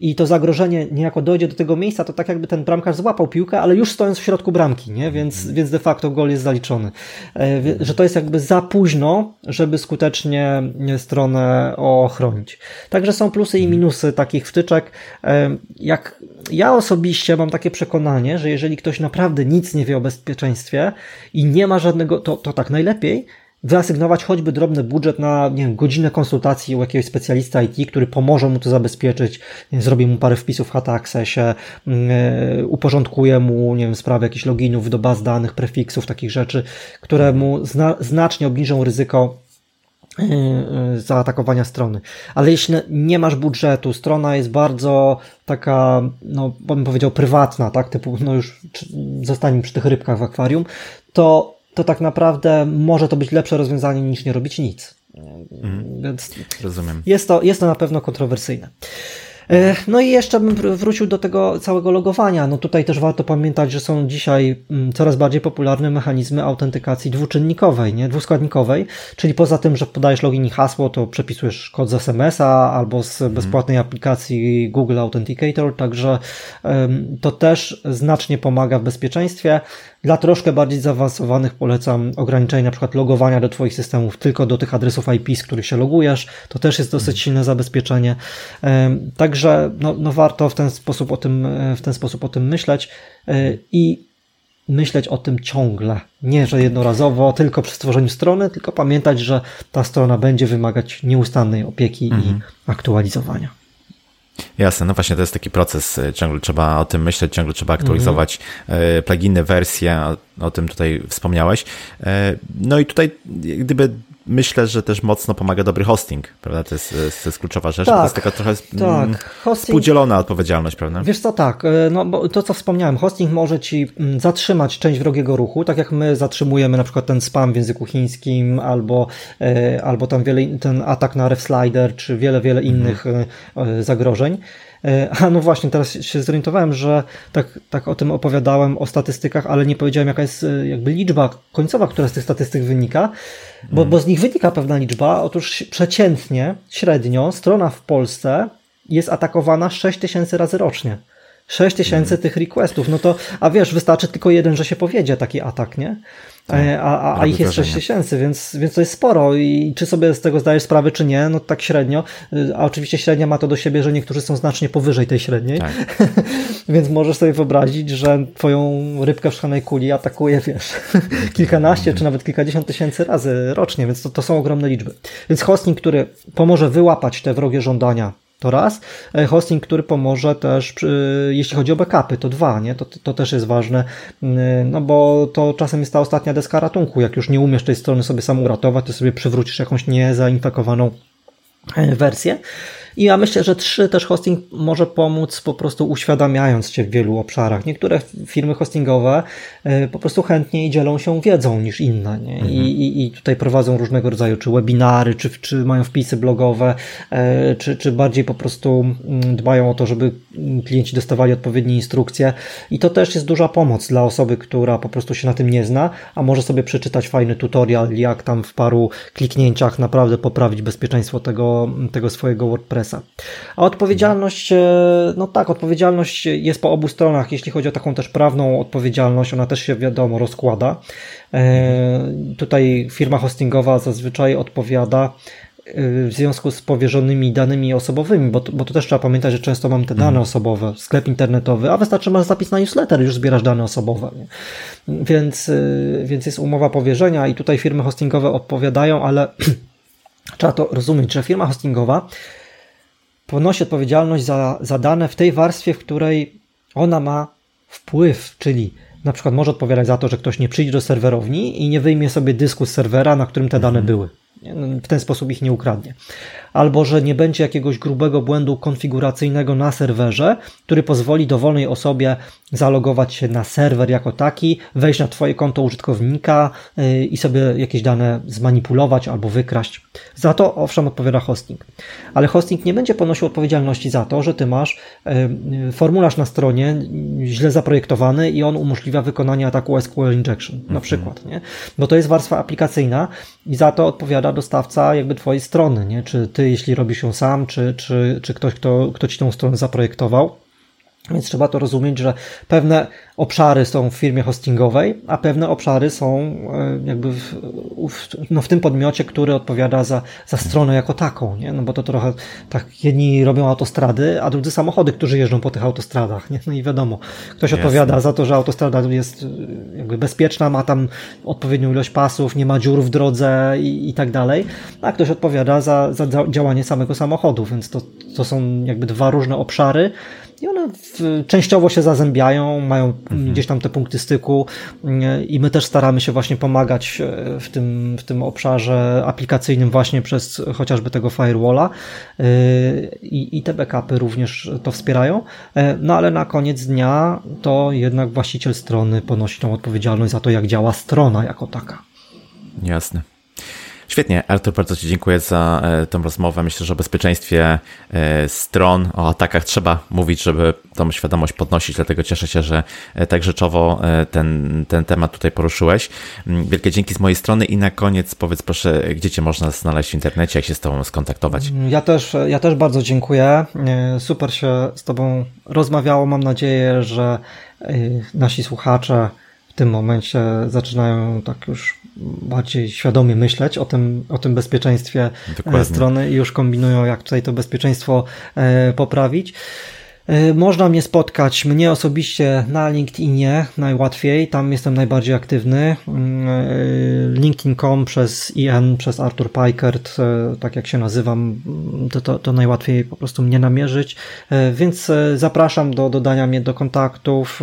i to zagrożenie niejako dojdzie do tego miejsca, to tak jakby ten bramkarz złapał piłkę, ale już stojąc w środku bramki, nie? Więc, mm. więc de facto gol jest zaliczony. E, że to jest jakby za późno, żeby skutecznie stronę ochronić. Także są plusy i mhm. minusy takich wtyczek. E, jak ja osobiście mam takie przekonanie, że jeżeli ktoś naprawdę nic nie wie o bezpieczeństwie i nie ma żadnego, to, to tak najlepiej, wyasygnować choćby drobny budżet na nie wiem, godzinę konsultacji u jakiegoś specjalista IT, który pomoże mu to zabezpieczyć, zrobi mu parę wpisów w Hata Accessie, yy, uporządkuje mu nie wiem, sprawę jakichś loginów do baz danych, prefiksów, takich rzeczy, które mu zna znacznie obniżą ryzyko yy, yy, zaatakowania strony. Ale jeśli nie masz budżetu, strona jest bardzo taka, no bym powiedział, prywatna, tak, typu, no już zostańmy przy tych rybkach w akwarium, to to tak naprawdę może to być lepsze rozwiązanie niż nie robić nic. Mhm. Więc Rozumiem. Jest to, jest to na pewno kontrowersyjne. No i jeszcze bym wrócił do tego całego logowania. No tutaj też warto pamiętać, że są dzisiaj mm, coraz bardziej popularne mechanizmy autentykacji dwuczynnikowej, nie? dwuskładnikowej, czyli poza tym, że podajesz login i hasło, to przepisujesz kod z SMS-a albo z mhm. bezpłatnej aplikacji Google Authenticator, także to też znacznie pomaga w bezpieczeństwie. Dla troszkę bardziej zaawansowanych polecam ograniczenie na przykład logowania do Twoich systemów tylko do tych adresów IP, z których się logujesz. To też jest dosyć mhm. silne zabezpieczenie. Także no, no warto w ten sposób o tym, e, w ten sposób o tym myśleć e, i myśleć o tym ciągle. Nie, że jednorazowo, tylko przy stworzeniu strony, tylko pamiętać, że ta strona będzie wymagać nieustannej opieki mhm. i aktualizowania. Jasne, no właśnie to jest taki proces, e, ciągle trzeba o tym myśleć, ciągle trzeba aktualizować mm. pluginy, wersje, o, o tym tutaj wspomniałeś. No i tutaj gdyby myślę, że też mocno pomaga dobry hosting, prawda? To jest, to jest kluczowa rzecz. Tak, to jest taka trochę mm, tak. hosting, współdzielona odpowiedzialność, prawda? Wiesz co, tak, no bo to co wspomniałem, hosting może ci mm, zatrzymać część wrogiego ruchu, tak jak my zatrzymujemy na przykład ten spam w języku chińskim, albo, albo tam wiele, ten atak na refslider, czy wiele, wiele innych mhm. zagrożeń. E, a no właśnie, teraz się zorientowałem, że tak, tak o tym opowiadałem, o statystykach, ale nie powiedziałem, jaka jest e, jakby liczba końcowa, która z tych statystyk wynika, bo, bo z nich wynika pewna liczba. Otóż przeciętnie, średnio, strona w Polsce jest atakowana 6 tysięcy razy rocznie. 6 tysięcy mm. tych requestów, no to, a wiesz, wystarczy tylko jeden, że się powiedzie taki atak, nie? Tak. E, a, a, a ich jest 6 tysięcy, więc, więc to jest sporo i czy sobie z tego zdajesz sprawę, czy nie, no tak średnio, y, a oczywiście średnia ma to do siebie, że niektórzy są znacznie powyżej tej średniej, tak. więc możesz sobie wyobrazić, że twoją rybkę w szklanej kuli atakuje, wiesz, kilkanaście czy nawet kilkadziesiąt tysięcy razy rocznie, więc to, to są ogromne liczby. Więc hosting, który pomoże wyłapać te wrogie żądania to raz. E, hosting, który pomoże też, jeśli chodzi o backupy, to dwa, nie? To, to też jest ważne, no bo to czasem jest ta ostatnia deska ratunku. Jak już nie umiesz tej strony sobie sam uratować, to sobie przywrócisz jakąś niezainfekowaną wersję. I ja myślę, że trzy też hosting może pomóc po prostu uświadamiając Cię w wielu obszarach. Niektóre firmy hostingowe e, po prostu chętniej dzielą się wiedzą niż inne. Nie? Mhm. I, i, I tutaj prowadzą różnego rodzaju czy webinary, czy, czy mają wpisy blogowe, e, czy, czy bardziej po prostu mm, dbają o to, żeby klienci dostawali odpowiednie instrukcje. I to też jest duża pomoc dla osoby, która po prostu się na tym nie zna, a może sobie przeczytać fajny tutorial, jak tam w paru kliknięciach naprawdę poprawić bezpieczeństwo tego, tego swojego WordPressa a odpowiedzialność, e, no tak, odpowiedzialność jest po obu stronach, jeśli chodzi o taką też prawną odpowiedzialność, ona też się wiadomo rozkłada. E, tutaj firma hostingowa zazwyczaj odpowiada e, w związku z powierzonymi danymi osobowymi, bo to, bo to też trzeba pamiętać, że często mamy te dane mhm. osobowe, sklep internetowy, a wystarczy masz zapis na newsletter, już zbierasz dane osobowe. Nie? Więc, więc jest umowa powierzenia i tutaj firmy hostingowe odpowiadają, ale trzeba to rozumieć, że firma hostingowa ponosi odpowiedzialność za, za dane w tej warstwie, w której ona ma wpływ, czyli na przykład może odpowiadać za to, że ktoś nie przyjdzie do serwerowni i nie wyjmie sobie dysku z serwera, na którym te dane mhm. były. W ten sposób ich nie ukradnie albo że nie będzie jakiegoś grubego błędu konfiguracyjnego na serwerze, który pozwoli dowolnej osobie zalogować się na serwer jako taki, wejść na Twoje konto użytkownika y, i sobie jakieś dane zmanipulować albo wykraść. Za to owszem odpowiada hosting. Ale hosting nie będzie ponosił odpowiedzialności za to, że Ty masz y, y, formularz na stronie źle zaprojektowany i on umożliwia wykonanie ataku SQL injection na mhm. przykład, nie? Bo to jest warstwa aplikacyjna i za to odpowiada dostawca jakby Twojej strony, nie? Czy Ty ty, jeśli robisz ją sam, czy, czy, czy ktoś, kto, kto ci tą stronę zaprojektował. Więc trzeba to rozumieć, że pewne obszary są w firmie hostingowej, a pewne obszary są e, jakby w, w, no w tym podmiocie, który odpowiada za, za stronę jako taką, nie? No bo to trochę tak jedni robią autostrady, a drudzy samochody, którzy jeżdżą po tych autostradach, nie? No i wiadomo, ktoś Jasne. odpowiada za to, że autostrada jest e, jakby bezpieczna, ma tam odpowiednią ilość pasów, nie ma dziur w drodze i, i tak dalej, a ktoś odpowiada za, za działanie samego samochodu, więc to, to są jakby dwa różne obszary, i one w, częściowo się zazębiają, mają mhm. gdzieś tam te punkty styku i my też staramy się właśnie pomagać e, w tym, w tym obszarze aplikacyjnym właśnie przez chociażby tego firewalla e, i, i te backupy również to wspierają, e, no ale na koniec dnia to jednak właściciel strony ponosi tą odpowiedzialność za to, jak działa strona jako taka. Jasne. Świetnie, Artur, bardzo Ci dziękuję za e, tę rozmowę. Myślę, że o bezpieczeństwie e, stron, o atakach trzeba mówić, żeby tą świadomość podnosić, dlatego cieszę się, że e, tak rzeczowo ten, ten temat tutaj poruszyłeś. Mm, wielkie dzięki z mojej strony i na koniec powiedz proszę, gdzie Cię można znaleźć w internecie, jak się z Tobą skontaktować. Mm, ja też, ja też bardzo dziękuję. Super się z Tobą rozmawiało. Mam nadzieję, że nasi słuchacze tym momencie zaczynają tak już bardziej świadomie myśleć o tym, o tym bezpieczeństwie e, Dokładnie. strony i już kombinują, jak tutaj to bezpieczeństwo e, poprawić. E, można mnie spotkać, mnie osobiście na LinkedInie najłatwiej, tam jestem najbardziej aktywny. Mm, e, LinkedIn.com przez IN, przez Arthur Pikert, e, tak jak się nazywam, to, to, to najłatwiej po prostu mnie namierzyć, więc zapraszam do dodania mnie do kontaktów,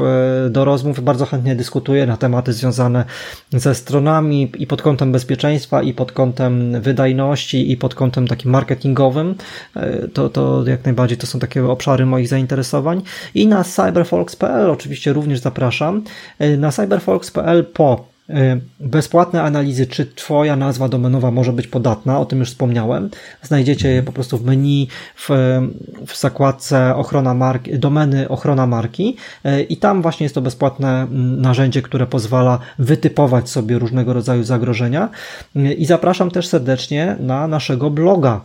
do rozmów, bardzo chętnie dyskutuję na tematy związane ze stronami i pod kątem bezpieczeństwa, i pod kątem wydajności, i pod kątem takim marketingowym. To, to jak najbardziej to są takie obszary moich zainteresowań zainteresowań i na cyberfolks.pl oczywiście również zapraszam. E, na cyberfolks.pl po e, bezpłatne analizy, czy Twoja nazwa domenowa może być podatna, o tym już wspomniałem. Znajdziecie je po prostu w menu, w, w zakładce ochrona marki, domeny ochrona marki e, i tam właśnie jest to bezpłatne narzędzie, które pozwala wytypować sobie różnego rodzaju zagrożenia. I zapraszam też serdecznie na naszego bloga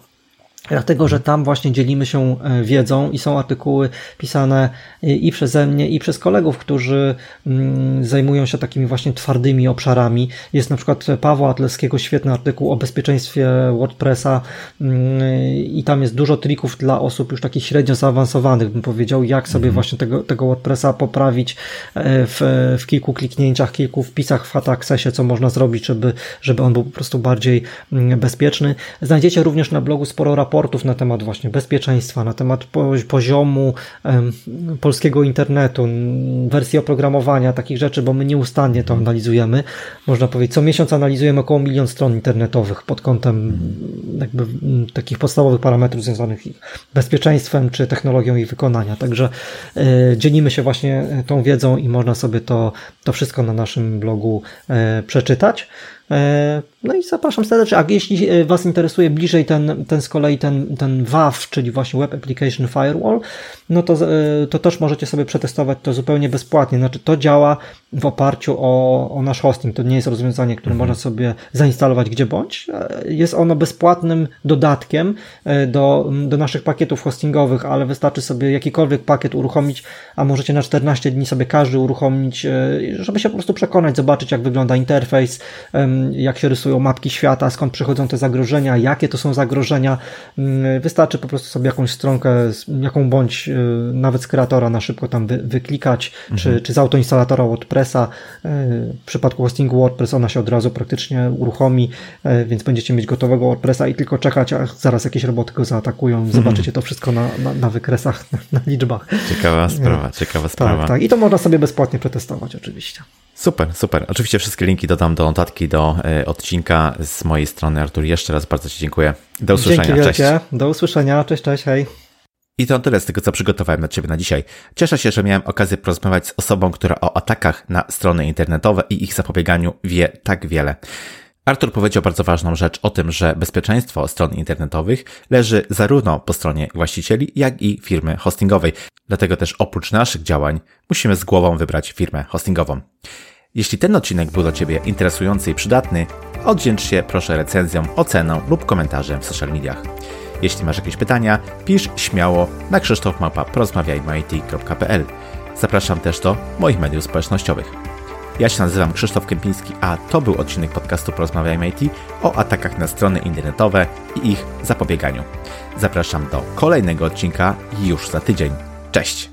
Dlatego, że tam właśnie dzielimy się e, wiedzą i są artykuły pisane i przeze mnie, i przez kolegów, którzy mm, zajmują się takimi właśnie twardymi obszarami. Jest na przykład Pawła Atleskiego świetny artykuł o bezpieczeństwie WordPressa mm, i tam jest dużo trików dla osób już takich średnio zaawansowanych, bym powiedział, jak sobie mhm. właśnie tego, tego WordPressa poprawić e, w, w kilku kliknięciach, kilku wpisach w Hataccessie, co można zrobić, żeby, żeby on był po prostu bardziej mm, bezpieczny. Znajdziecie również na blogu sporo raportów raportów na temat właśnie bezpieczeństwa, na temat poziomu polskiego internetu, wersji oprogramowania, takich rzeczy, bo my nieustannie to analizujemy. Można powiedzieć, co miesiąc analizujemy około milion stron internetowych pod kątem jakby takich podstawowych parametrów związanych z bezpieczeństwem czy technologią ich wykonania. Także e, dzielimy się właśnie tą wiedzą i można sobie to, to wszystko na naszym blogu e, przeczytać. E, no i zapraszam serdecznie. A jeśli e, Was interesuje bliżej ten, ten z kolei ten, ten WAF, czyli właśnie Web Application Firewall, no to, e, to też możecie sobie przetestować to zupełnie bezpłatnie. Znaczy to działa w oparciu o, o nasz hosting. To nie jest rozwiązanie, które mhm. można sobie zainstalować gdzie bądź. Jest ono bezpłatnym dodatkiem do, do naszych pakietów hostingowych, ale wystarczy sobie jakikolwiek pakiet uruchomić, a możecie na 14 dni sobie każdy uruchomić, żeby się po prostu przekonać, zobaczyć jak wygląda interfejs, jak się rysują mapki świata, skąd przychodzą te zagrożenia, jakie to są zagrożenia. Wystarczy po prostu sobie jakąś stronkę, jaką bądź nawet z kreatora na szybko tam wy, wyklikać, mhm. czy, czy z autoinstalatora WordPressa. Y, w przypadku hostingu WordPress ona się od razu praktycznie uruchomi, y, więc będziecie mieć gotowego WordPressa i tylko czekać, a zaraz jakieś roboty go zaatakują. Mhm. Zobaczycie to wszystko na, na, na wykresach, na, liczbach. Ciekawa sprawa, ciekawa tak, sprawa. Tak, tak. I to można sobie bezpłatnie przetestować oczywiście. Super, super. Oczywiście wszystkie linki dodam do notatki do odcinka z mojej strony. Artur, jeszcze raz bardzo Ci dziękuję. Do usłyszenia. Dzięki wielkie. Cześć. Do usłyszenia. Cześć, cześć, hej. I to tyle z tego, co przygotowałem dla Ciebie na dzisiaj. Cieszę się, że miałem okazję porozmawiać z osobą, która o atakach na strony internetowe i ich zapobieganiu wie tak wiele. Artur powiedział bardzo ważną rzecz o tym, że bezpieczeństwo stron internetowych leży zarówno po stronie właścicieli, jak i firmy hostingowej. Dlatego też oprócz naszych działań musimy z głową wybrać firmę hostingową. Jeśli ten odcinek był dla Ciebie interesujący i przydatny, oddzięcz się proszę recenzją, oceną lub komentarzem w social mediach. Jeśli masz jakieś pytania, pisz śmiało na krzysztofmapa.porozmawiajmy.it.pl Zapraszam też do moich mediów społecznościowych. Ja się nazywam Krzysztof Kępiński, a to był odcinek podcastu Porozmawiajmy IT o atakach na strony internetowe i ich zapobieganiu. Zapraszam do kolejnego odcinka już za tydzień. Cześć!